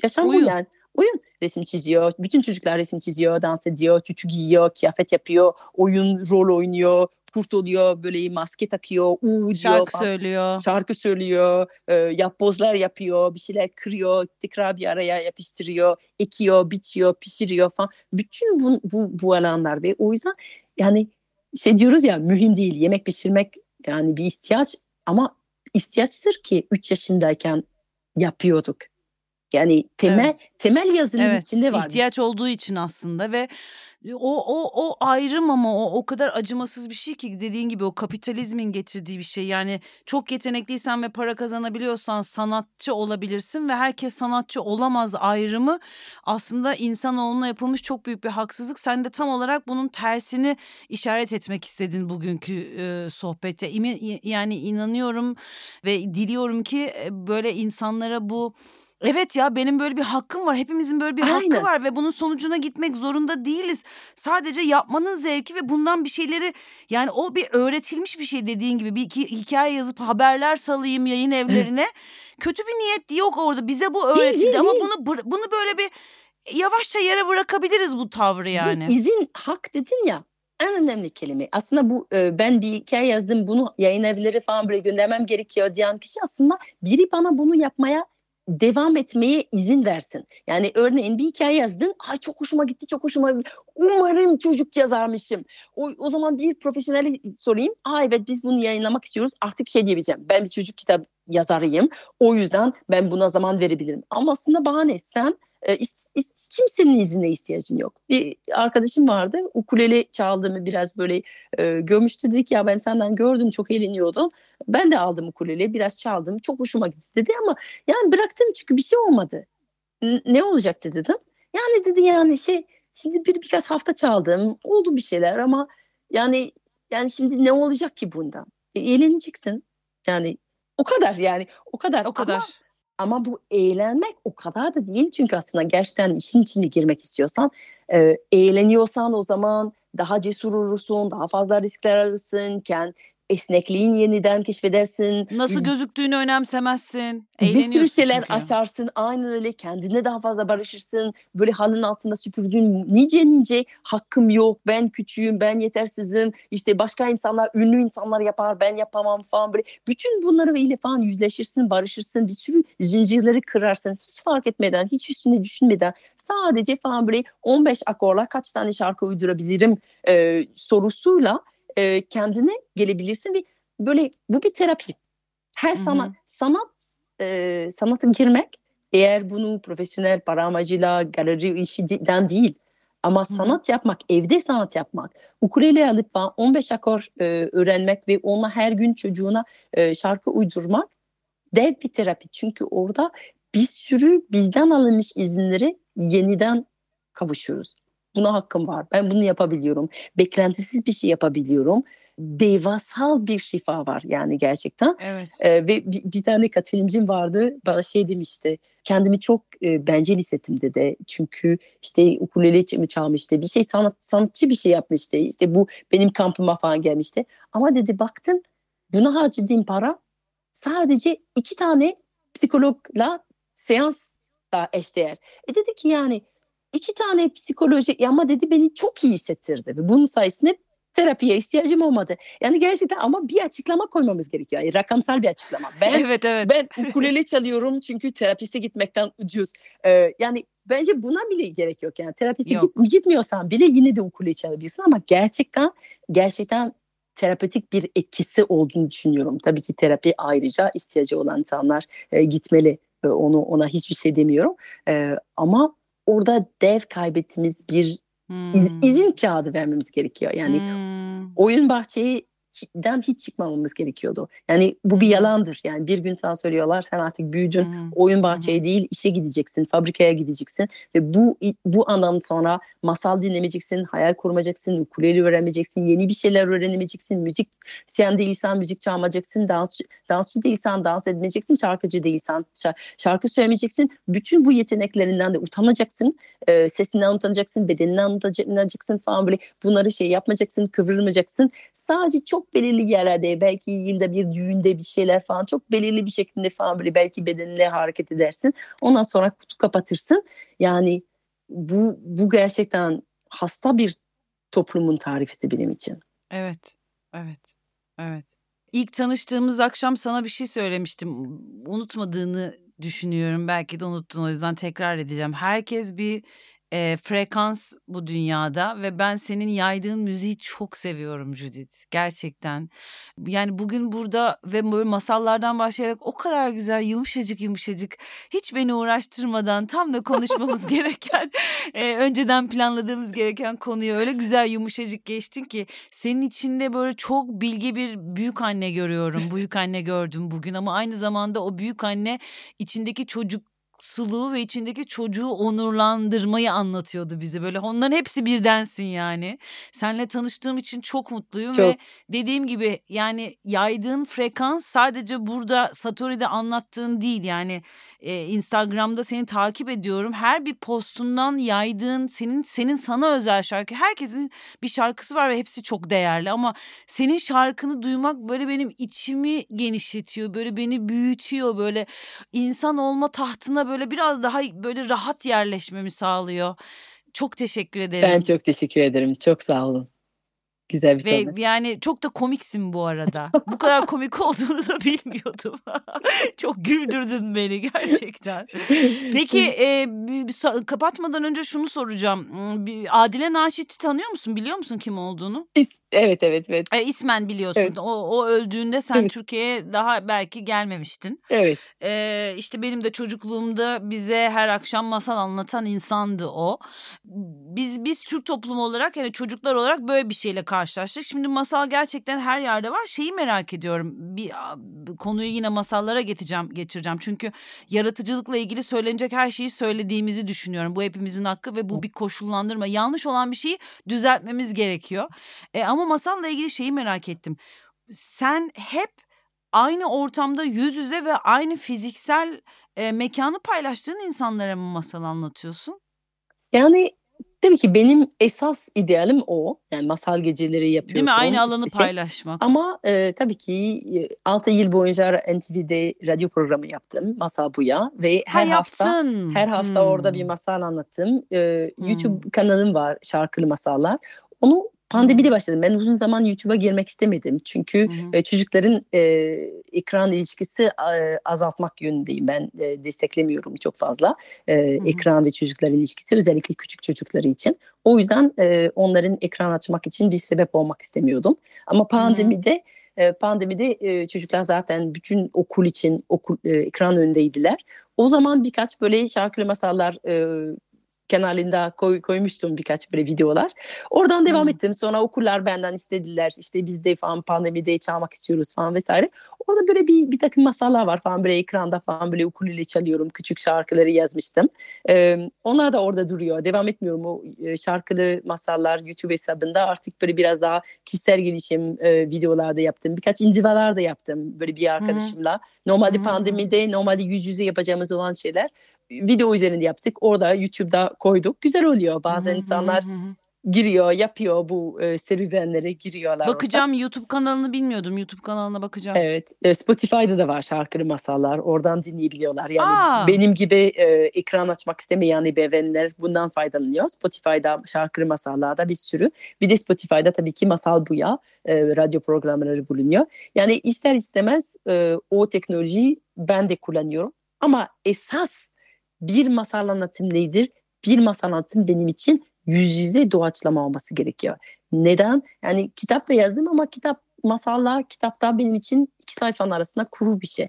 yaşam Oyun. bu yani. Oyun. Resim çiziyor. Bütün çocuklar resim çiziyor, dans ediyor, çocuk giyiyor, kıyafet yapıyor, oyun, rol oynuyor, kurt oluyor, böyle maske takıyor, diyor Şarkı falan. söylüyor. Şarkı söylüyor, e, yapbozlar yapıyor, bir şeyler kırıyor, tekrar bir araya yapıştırıyor, ekiyor, biçiyor, pişiriyor falan. Bütün bu, bu, bu alanlar ve o yüzden yani şey diyoruz ya mühim değil. Yemek pişirmek yani bir ihtiyaç ama ihtiyaçtır ki 3 yaşındayken yapıyorduk. Yani temel Evet. temel yazının Evet, içinde var. ihtiyaç olduğu için aslında ve o o o ayrım ama o o kadar acımasız bir şey ki dediğin gibi o kapitalizmin getirdiği bir şey. Yani çok yetenekliysen ve para kazanabiliyorsan sanatçı olabilirsin ve herkes sanatçı olamaz ayrımı aslında insanoğluna yapılmış çok büyük bir haksızlık. Sen de tam olarak bunun tersini işaret etmek istedin bugünkü e, sohbette. İmi- yani inanıyorum ve diliyorum ki böyle insanlara bu Evet ya benim böyle bir hakkım var. Hepimizin böyle bir hakkı Aynen. var ve bunun sonucuna gitmek zorunda değiliz. Sadece yapmanın zevki ve bundan bir şeyleri yani o bir öğretilmiş bir şey dediğin gibi bir iki- hikaye yazıp haberler salayım yayın evlerine. Kötü bir niyet yok orada. Bize bu öğretildi değil, ama değil. bunu bır- bunu böyle bir yavaşça yere bırakabiliriz bu tavrı yani. Bir izin hak dedin ya en önemli kelime. Aslında bu e, ben bir hikaye yazdım bunu yayın evleri falan böyle göndermem gerekiyor diyen kişi aslında biri bana bunu yapmaya devam etmeye izin versin. Yani örneğin bir hikaye yazdın. Ay çok hoşuma gitti, çok hoşuma gitti. Umarım çocuk yazarmışım. O, o zaman bir profesyonel sorayım. Aa evet biz bunu yayınlamak istiyoruz. Artık şey diyebileceğim. Ben bir çocuk kitap yazarıyım. O yüzden ben buna zaman verebilirim. Ama aslında bahane sen e, is- is- kimsenin iznine ihtiyacın yok. Bir arkadaşım vardı. Ukulele çaldığımı biraz böyle e, görmüştü. Dedik ya ben senden gördüm çok eğleniyordum. Ben de aldım ukulele biraz çaldım. Çok hoşuma gitti dedi ama yani bıraktım çünkü bir şey olmadı. N- ne olacaktı dedim. Yani dedi yani şey şimdi bir birkaç hafta çaldım. Oldu bir şeyler ama yani yani şimdi ne olacak ki bundan? E, eğleneceksin. Yani o kadar yani o kadar. O kadar. Ama, ama bu eğlenmek o kadar da değil. Çünkü aslında gerçekten işin içine girmek istiyorsan e, eğleniyorsan o zaman daha cesur olursun, daha fazla riskler alırsın, kendi esnekliğin yeniden keşfedersin. Nasıl gözüktüğünü önemsemezsin. Bir sürü şeyler çünkü. aşarsın. Aynen öyle. Kendine daha fazla barışırsın. Böyle halının altında süpürdüğün nice nice hakkım yok. Ben küçüğüm. Ben yetersizim. İşte başka insanlar, ünlü insanlar yapar. Ben yapamam falan böyle. Bütün bunları ile falan yüzleşirsin, barışırsın. Bir sürü zincirleri kırarsın. Hiç fark etmeden, hiç üstüne düşünmeden. Sadece falan böyle 15 akorla kaç tane şarkı uydurabilirim e, sorusuyla e, kendine gelebilirsin ve böyle bu bir terapi. Her Hı hı. sanat sanat e, sanata girmek eğer bunu profesyonel para amacıyla galeri işinden değil ama hı. sanat yapmak, evde sanat yapmak, ukulele alıp falan 15 akor e, öğrenmek ve onunla her gün çocuğuna e, şarkı uydurmak dev bir terapi. Çünkü orada bir sürü bizden alınmış izinleri yeniden kavuşuyoruz. Buna hakkım var. Ben bunu yapabiliyorum. Beklentisiz bir şey yapabiliyorum. Devasal bir şifa var yani gerçekten. Evet. Ee, ve bir, bir tane katılımcım vardı bana şey demişti kendimi çok e, bencil hissettim dedi çünkü işte ukulele ç- çalmıştı bir şey sanat, sanatçı bir şey yapmıştı işte bu benim kampıma falan gelmişti ama dedi baktım buna harcadığım para sadece iki tane psikologla seansla eşdeğer e dedi ki yani iki tane psikoloji ama dedi beni çok iyi hissettirdi ve bunun sayesinde terapiye ihtiyacım olmadı. Yani gerçekten ama bir açıklama koymamız gerekiyor. Yani rakamsal bir açıklama. Ben evet evet. ben ukulele çalıyorum çünkü terapiste gitmekten ucuz. Ee, yani bence buna bile gerek yok. Yani terapiste Yok. git, gitmiyorsan bile yine de ukulele çalabilirsin ama gerçekten gerçekten terapetik bir etkisi olduğunu düşünüyorum. Tabii ki terapi ayrıca ihtiyacı olan insanlar e, gitmeli. E, onu ona hiçbir şey demiyorum. E, ama orada dev kaybettiğimiz bir iz- Hmm. izin kağıdı vermemiz gerekiyor. Yani Hmm. oyun bahçeyi den hiç çıkmamamız gerekiyordu. Yani bu bir yalandır. Yani bir gün sana söylüyorlar sen artık büyüdün. Hmm. Oyun bahçeye hmm. değil işe gideceksin, fabrikaya gideceksin ve bu bu andan sonra masal dinlemeyeceksin, hayal kurmayacaksın, ukulele öğrenmeyeceksin, yeni bir şeyler öğrenemeyeceksin, müzik sen değilsen müzik çalmayacaksın, dans dansçı değilsen dans etmeyeceksin, şarkıcı değilsen şarkı söylemeyeceksin. Bütün bu yeteneklerinden de utanacaksın. E, sesinden utanacaksın, bedeninden utanacaksın falan böyle bunları şey yapmayacaksın, kıvrılmayacaksın. Sadece çok belirli yerlerde belki yılda bir düğünde bir şeyler falan çok belirli bir şekilde falan böyle belki bedenle hareket edersin. Ondan sonra kutu kapatırsın. Yani bu bu gerçekten hasta bir toplumun tarifisi benim için. Evet. Evet. Evet. İlk tanıştığımız akşam sana bir şey söylemiştim. Unutmadığını düşünüyorum. Belki de unuttun o yüzden tekrar edeceğim. Herkes bir e, frekans bu dünyada ve ben senin yaydığın müziği çok seviyorum Judith. Gerçekten. Yani bugün burada ve böyle masallardan başlayarak o kadar güzel yumuşacık yumuşacık hiç beni uğraştırmadan tam da konuşmamız gereken e, önceden planladığımız gereken konuyu öyle güzel yumuşacık geçtin ki senin içinde böyle çok bilgi bir büyük anne görüyorum. Büyük anne gördüm bugün ama aynı zamanda o büyük anne içindeki çocuk suluğu ve içindeki çocuğu onurlandırmayı anlatıyordu bize. Böyle onların hepsi birdensin yani. Seninle tanıştığım için çok mutluyum çok. ve dediğim gibi yani yaydığın frekans sadece burada Satori'de anlattığın değil yani e, Instagram'da seni takip ediyorum. Her bir postundan yaydığın senin senin sana özel şarkı. Herkesin bir şarkısı var ve hepsi çok değerli ama senin şarkını duymak böyle benim içimi genişletiyor. Böyle beni büyütüyor. Böyle insan olma tahtına böyle biraz daha böyle rahat yerleşmemi sağlıyor. Çok teşekkür ederim. Ben çok teşekkür ederim. Çok sağ olun. Güzel bir Ve sohbet. yani çok da komiksin bu arada. bu kadar komik olduğunu da bilmiyordum. çok güldürdün beni gerçekten. Peki e, kapatmadan önce şunu soracağım. Adile Naşit'i tanıyor musun? Biliyor musun kim olduğunu? Evet evet evet. E, ismen biliyorsun. Evet. O, o öldüğünde sen evet. Türkiye'ye daha belki gelmemiştin. Evet. E, işte benim de çocukluğumda bize her akşam masal anlatan insandı o. Biz biz Türk toplumu olarak yani çocuklar olarak böyle bir şeyle karşılaştık. Şimdi masal gerçekten her yerde var. Şeyi merak ediyorum. Bir konuyu yine masallara getireceğim, getireceğim. Çünkü yaratıcılıkla ilgili söylenecek her şeyi söylediğimizi düşünüyorum. Bu hepimizin hakkı ve bu bir koşullandırma. Yanlış olan bir şeyi düzeltmemiz gerekiyor. E, ama masalla ilgili şeyi merak ettim. Sen hep aynı ortamda yüz yüze ve aynı fiziksel e, mekanı paylaştığın insanlara mı masal anlatıyorsun? Yani Tabii ki benim esas idealim o. Yani masal geceleri yapıyordum. Değil mi? Aynı alanı işte şey. paylaşmak. Ama e, tabii ki 6 yıl boyunca NTV'de radyo programı yaptım. Masal Buya. Ve her ha, hafta yaptın. her hafta hmm. orada bir masal anlattım. E, hmm. YouTube kanalım var Şarkılı Masallar. Onu Pandemide başladım. Ben uzun zaman YouTube'a girmek istemedim. Çünkü hı hı. çocukların e, ekran ilişkisi e, azaltmak yönündeyim. Ben e, desteklemiyorum çok fazla e, hı hı. ekran ve çocuklar ilişkisi özellikle küçük çocukları için. O yüzden e, onların ekran açmak için bir sebep olmak istemiyordum. Ama pandemide hı hı. pandemide e, çocuklar zaten bütün okul için okul e, ekran önündeydiler. O zaman birkaç böyle şarkılı masallar e, kanalında koy, koymuştum birkaç böyle videolar. Oradan devam hmm. ettim. Sonra okullar benden istediler. İşte biz de falan pandemide çalmak istiyoruz falan vesaire. Orada böyle bir, bir takım masallar var falan böyle ekranda falan böyle ukulele çalıyorum. Küçük şarkıları yazmıştım. Ee, onlar da orada duruyor. Devam etmiyorum o şarkılı masallar YouTube hesabında. Artık böyle biraz daha kişisel gelişim e, videolarda yaptım. Birkaç inzivalar da yaptım böyle bir arkadaşımla. Normalde hmm. pandemide normalde yüz yüze yapacağımız olan şeyler video üzerinde yaptık. Orada YouTube'da koyduk. Güzel oluyor. Bazen insanlar giriyor, yapıyor bu e, serüvenlere giriyorlar. Bakacağım orada. YouTube kanalını bilmiyordum. YouTube kanalına bakacağım. Evet. E, Spotify'da da var şarkılı masallar. Oradan dinleyebiliyorlar. Yani Aa. benim gibi e, ekran açmak istemeyen ebeveynler bundan faydalanıyor. Spotify'da şarkılı masallarda bir sürü. Bir de Spotify'da tabii ki Masal Buya e, radyo programları bulunuyor. Yani ister istemez e, o teknolojiyi ben de kullanıyorum. Ama esas bir masal anlatım nedir? Bir masal anlatım benim için yüz yüze doğaçlama olması gerekiyor. Neden? Yani kitapta yazdım ama kitap masalla kitapta benim için iki sayfanın arasında kuru bir şey.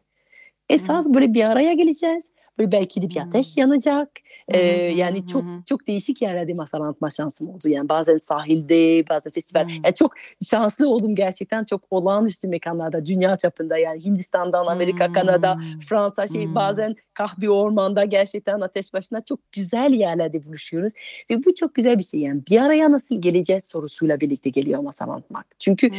Esas böyle bir araya geleceğiz. Böyle belki de bir ateş yanacak. Ee, yani çok çok değişik yerlerde masal anlatma şansım oldu. Yani bazen sahilde, bazen festival. Yani çok şanslı oldum gerçekten. Çok olağanüstü mekanlarda, dünya çapında. Yani Hindistan'dan, Amerika, Kanada, Fransa şey bazen kahve ormanda gerçekten ateş başına çok güzel yerlerde buluşuyoruz. Ve bu çok güzel bir şey. Yani bir araya nasıl geleceğiz sorusuyla birlikte geliyor masal anlatmak. Çünkü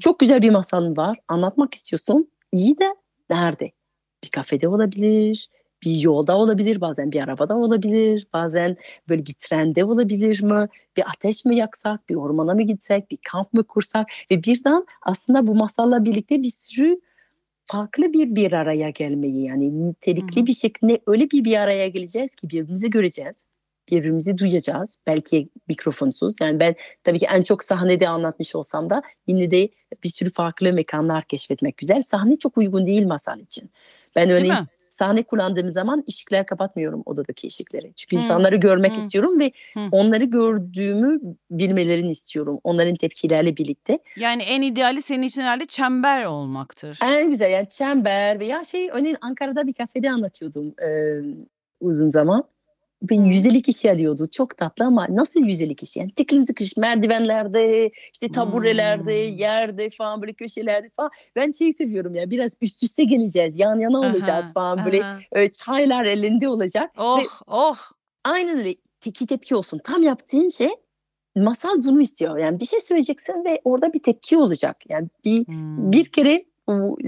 çok güzel bir masalın var. Anlatmak istiyorsun. İyi de nerede? Bir kafede olabilir, bir yolda olabilir, bazen bir arabada olabilir, bazen böyle bir trende olabilir mi? Bir ateş mi yaksak, bir ormana mı gitsek, bir kamp mı kursak ve birden aslında bu masalla birlikte bir sürü farklı bir bir araya gelmeyi yani nitelikli Hı-hı. bir şekilde öyle bir bir araya geleceğiz ki birbirimizi göreceğiz. Birbirimizi duyacağız. Belki mikrofonsuz. Yani ben tabii ki en çok sahnede anlatmış olsam da yine de bir sürü farklı mekanlar keşfetmek güzel. Sahne çok uygun değil masal için. Ben örneğin sahne kullandığım zaman ışıklar kapatmıyorum odadaki ışıkları. Çünkü hmm. insanları görmek hmm. istiyorum ve hmm. onları gördüğümü bilmelerini istiyorum. Onların tepkilerle birlikte. Yani en ideali senin için herhalde çember olmaktır. En güzel yani çember veya şey örneğin Ankara'da bir kafede anlatıyordum e, uzun zaman ben 150 kişi alıyordu. Çok tatlı ama nasıl 150 kişi? Yani tıklım tıkış merdivenlerde, işte taburelerde, hmm. yerde falan böyle köşelerde falan. Ben şeyi seviyorum ya biraz üst üste geleceğiz. Yan yana olacağız aha, falan böyle aha. çaylar elinde olacak. Oh Ve oh. Aynen öyle teki tepki olsun. Tam yaptığın şey masal bunu istiyor. Yani bir şey söyleyeceksin ve orada bir tepki olacak. Yani bir hmm. bir kere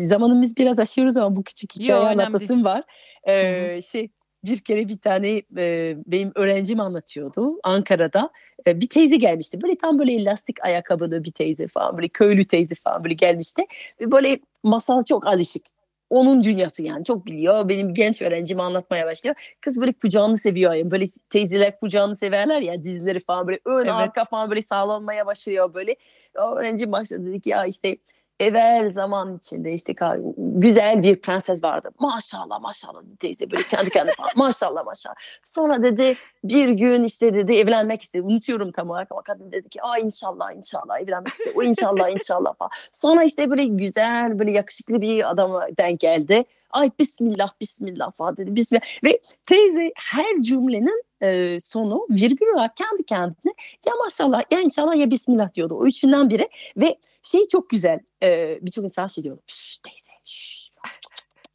zamanımız biraz aşıyoruz ama bu küçük hikaye anlatasım var. Ee, şey bir kere bir tane e, benim öğrencim anlatıyordu Ankara'da. E, bir teyze gelmişti. Böyle tam böyle lastik ayakkabılı bir teyze falan. Böyle köylü teyze falan böyle gelmişti. Ve böyle masal çok alışık. Onun dünyası yani çok biliyor. Benim genç öğrencim anlatmaya başlıyor. Kız böyle kucağını seviyor. Yani böyle teyzeler kucağını severler ya dizleri falan böyle ön evet. arka falan böyle sağlanmaya başlıyor böyle. O öğrencim başladı dedi ki ya işte evvel zaman içinde işte güzel bir prenses vardı. Maşallah maşallah teyze böyle kendi kendine falan. maşallah maşallah. Sonra dedi bir gün işte dedi evlenmek istedi. Unutuyorum tam olarak ama kadın dedi ki aa inşallah inşallah evlenmek istedi. O inşallah inşallah falan. Sonra işte böyle güzel böyle yakışıklı bir adama denk geldi. Ay bismillah bismillah falan dedi. Bismillah. Ve teyze her cümlenin e, sonu virgül olarak kendi kendine ya maşallah ya inşallah ya bismillah diyordu. O üçünden biri ve şey çok güzel. E, Birçok insan şey diyor. Teyze şşş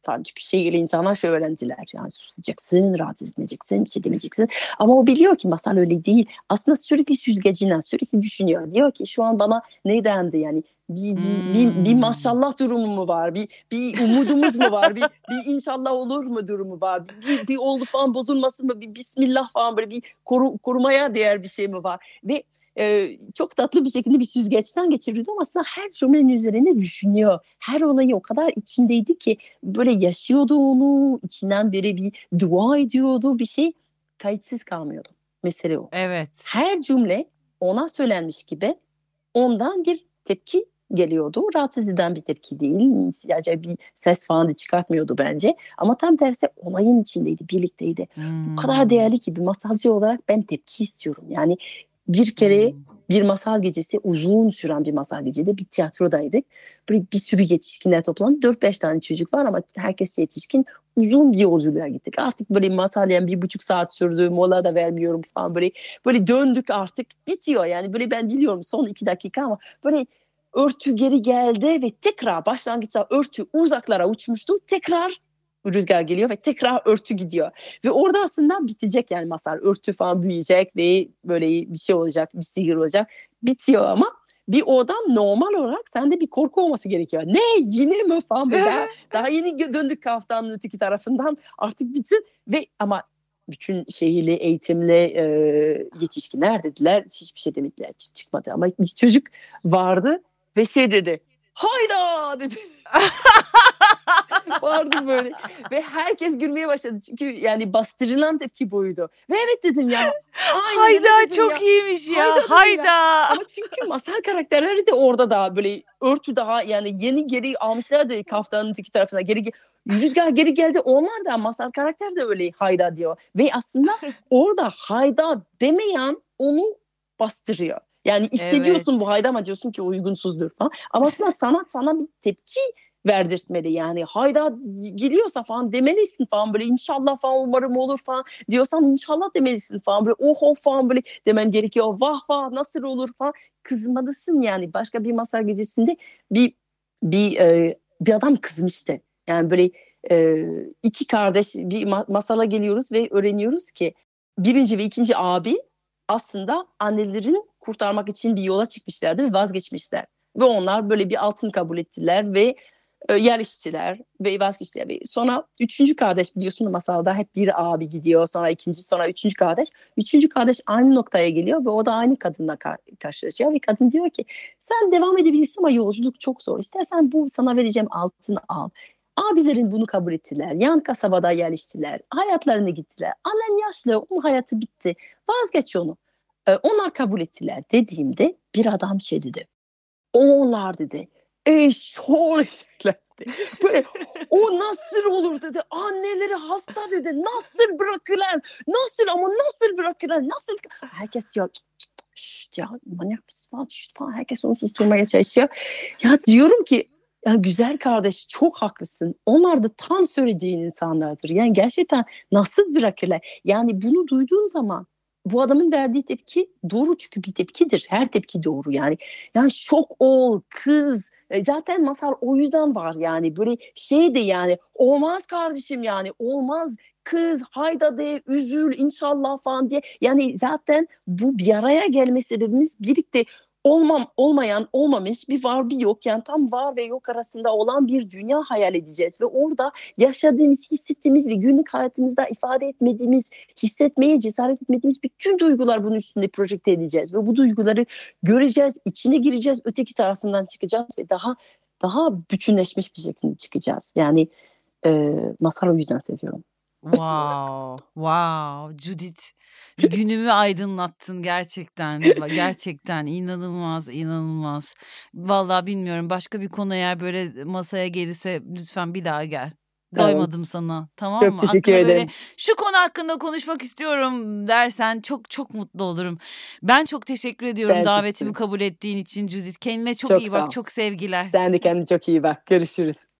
falan. Çünkü şehirli insanlar şey öğrendiler. Yani susacaksın, rahatsız etmeyeceksin, bir şey demeyeceksin. Ama o biliyor ki masal öyle değil. Aslında sürekli süzgecinden, sürekli düşünüyor. Diyor ki şu an bana ne dendi yani bir, bir, hmm. bir, bir maşallah durumu mu var? Bir, bir umudumuz mu var? Bir, bir inşallah olur mu durumu var? Bir, bir oldu falan bozulmasın mı? Bir bismillah falan böyle bir koru, korumaya değer bir şey mi var? Ve e, çok tatlı bir şekilde bir süzgeçten geçiriyordu ama aslında her cümlenin üzerine düşünüyor. Her olayı o kadar içindeydi ki böyle yaşıyordu onu, içinden biri bir dua ediyordu bir şey kayıtsız kalmıyordu. Mesele o. Evet. Her cümle ona söylenmiş gibi ondan bir tepki geliyordu. Rahatsız eden bir tepki değil. Sadece bir ses falan da çıkartmıyordu bence. Ama tam tersi olayın içindeydi, birlikteydi. Hmm. Bu kadar değerli ki bir masalcı olarak ben tepki istiyorum. Yani bir kere hmm. bir masal gecesi uzun süren bir masal gecede bir tiyatrodaydık. Böyle bir sürü yetişkinler toplandı. 4-5 tane çocuk var ama herkes yetişkin. Uzun bir yolculuğa gittik. Artık böyle masal yani bir buçuk saat sürdü. Mola da vermiyorum falan böyle. Böyle döndük artık. Bitiyor yani böyle ben biliyorum son iki dakika ama böyle örtü geri geldi ve tekrar başlangıçta örtü uzaklara uçmuştu. Tekrar rüzgar geliyor ve tekrar örtü gidiyor. Ve orada aslında bitecek yani masal. Örtü falan büyüyecek ve böyle bir şey olacak, bir sihir olacak. Bitiyor ama bir oradan normal olarak sende bir korku olması gerekiyor. Ne yine mi falan böyle daha, daha yeni döndük kaftanın öteki tarafından artık bitir ve ama bütün şehirli eğitimli e, yetişkinler dediler hiçbir şey demediler çıkmadı ama bir çocuk vardı ve şey dedi hayda dedi Vardı böyle. Ve herkes gülmeye başladı. Çünkü yani bastırılan tepki buydu. Ve evet dedim ya. Hayda dedim çok ya. iyiymiş ya. Hayda. hayda. ya. Ama çünkü masal karakterleri de orada da böyle örtü daha yani yeni geri almışlardı kaftanın iki tarafına. Geri Rüzgar geri geldi. Onlar da masal karakter de öyle hayda diyor. Ve aslında orada hayda demeyen onu bastırıyor. Yani hissediyorsun evet. bu hayda ama diyorsun ki uygunsuzdur falan. Ama aslında sanat sana bir tepki verdirtmeli. Yani hayda geliyorsa falan demelisin falan böyle inşallah falan umarım olur falan diyorsan inşallah demelisin falan böyle oh oh falan böyle demen gerekiyor. Vah vah nasıl olur? falan. Kızmalısın yani. Başka bir masal gecesinde bir bir e, bir adam kızmıştı yani böyle e, iki kardeş bir masala geliyoruz ve öğreniyoruz ki birinci ve ikinci abi aslında annelerin kurtarmak için bir yola çıkmışlardı ve vazgeçmişler. Ve onlar böyle bir altın kabul ettiler ve e, yerleştiler ve vazgeçtiler. Ve sonra üçüncü kardeş biliyorsun masalda hep bir abi gidiyor sonra ikinci sonra üçüncü kardeş. Üçüncü kardeş aynı noktaya geliyor ve o da aynı kadınla kar karşılaşıyor ve kadın diyor ki sen devam edebilirsin ama yolculuk çok zor. İstersen bu sana vereceğim altını al. Abilerin bunu kabul ettiler. Yan kasabada yerleştiler. Hayatlarına gittiler. Annen yaşlı, onun hayatı bitti. Vazgeç onu. Ee, onlar kabul ettiler dediğimde bir adam şey dedi. Onlar dedi. E şöyle Böyle, o nasıl olur dedi. Anneleri hasta dedi. Nasıl bırakırlar? Nasıl ama nasıl bırakırlar? Nasıl? Herkes ya şşt ya manyak mısın falan, şşt falan. Herkes onu susturmaya çalışıyor. Ya diyorum ki ya güzel kardeş çok haklısın. Onlar da tam söylediğin insanlardır. Yani gerçekten nasıl bırakırlar? Yani bunu duyduğun zaman bu adamın verdiği tepki doğru çünkü bir tepkidir. Her tepki doğru yani. Yani şok ol, kız. E, zaten masal o yüzden var yani. Böyle şey de yani olmaz kardeşim yani olmaz kız hayda de üzül inşallah falan diye. Yani zaten bu bir araya gelme sebebimiz birlikte olmam olmayan olmamış bir var bir yok. Yani tam var ve yok arasında olan bir dünya hayal edeceğiz ve orada yaşadığımız hissettiğimiz ve günlük hayatımızda ifade etmediğimiz hissetmeye cesaret etmediğimiz bütün duygular bunun üstünde projekte edeceğiz ve bu duyguları göreceğiz içine gireceğiz öteki tarafından çıkacağız ve daha daha bütünleşmiş bir şekilde çıkacağız. Yani e, masal o yüzden seviyorum. Wow, wow, Judith günümü aydınlattın gerçekten. Gerçekten inanılmaz, inanılmaz. Vallahi bilmiyorum başka bir konu eğer böyle masaya gelirse lütfen bir daha gel. Doymadım sana. Tamam Çok mı? teşekkür Aklına ederim. böyle şu konu hakkında konuşmak istiyorum dersen çok çok mutlu olurum. Ben çok teşekkür ediyorum Ben davetimi teşekkür kabul ettiğin için Judith. Kendine çok, Çok iyi ol. bak. Çok sevgiler. Sen de kendine çok iyi bak. Görüşürüz.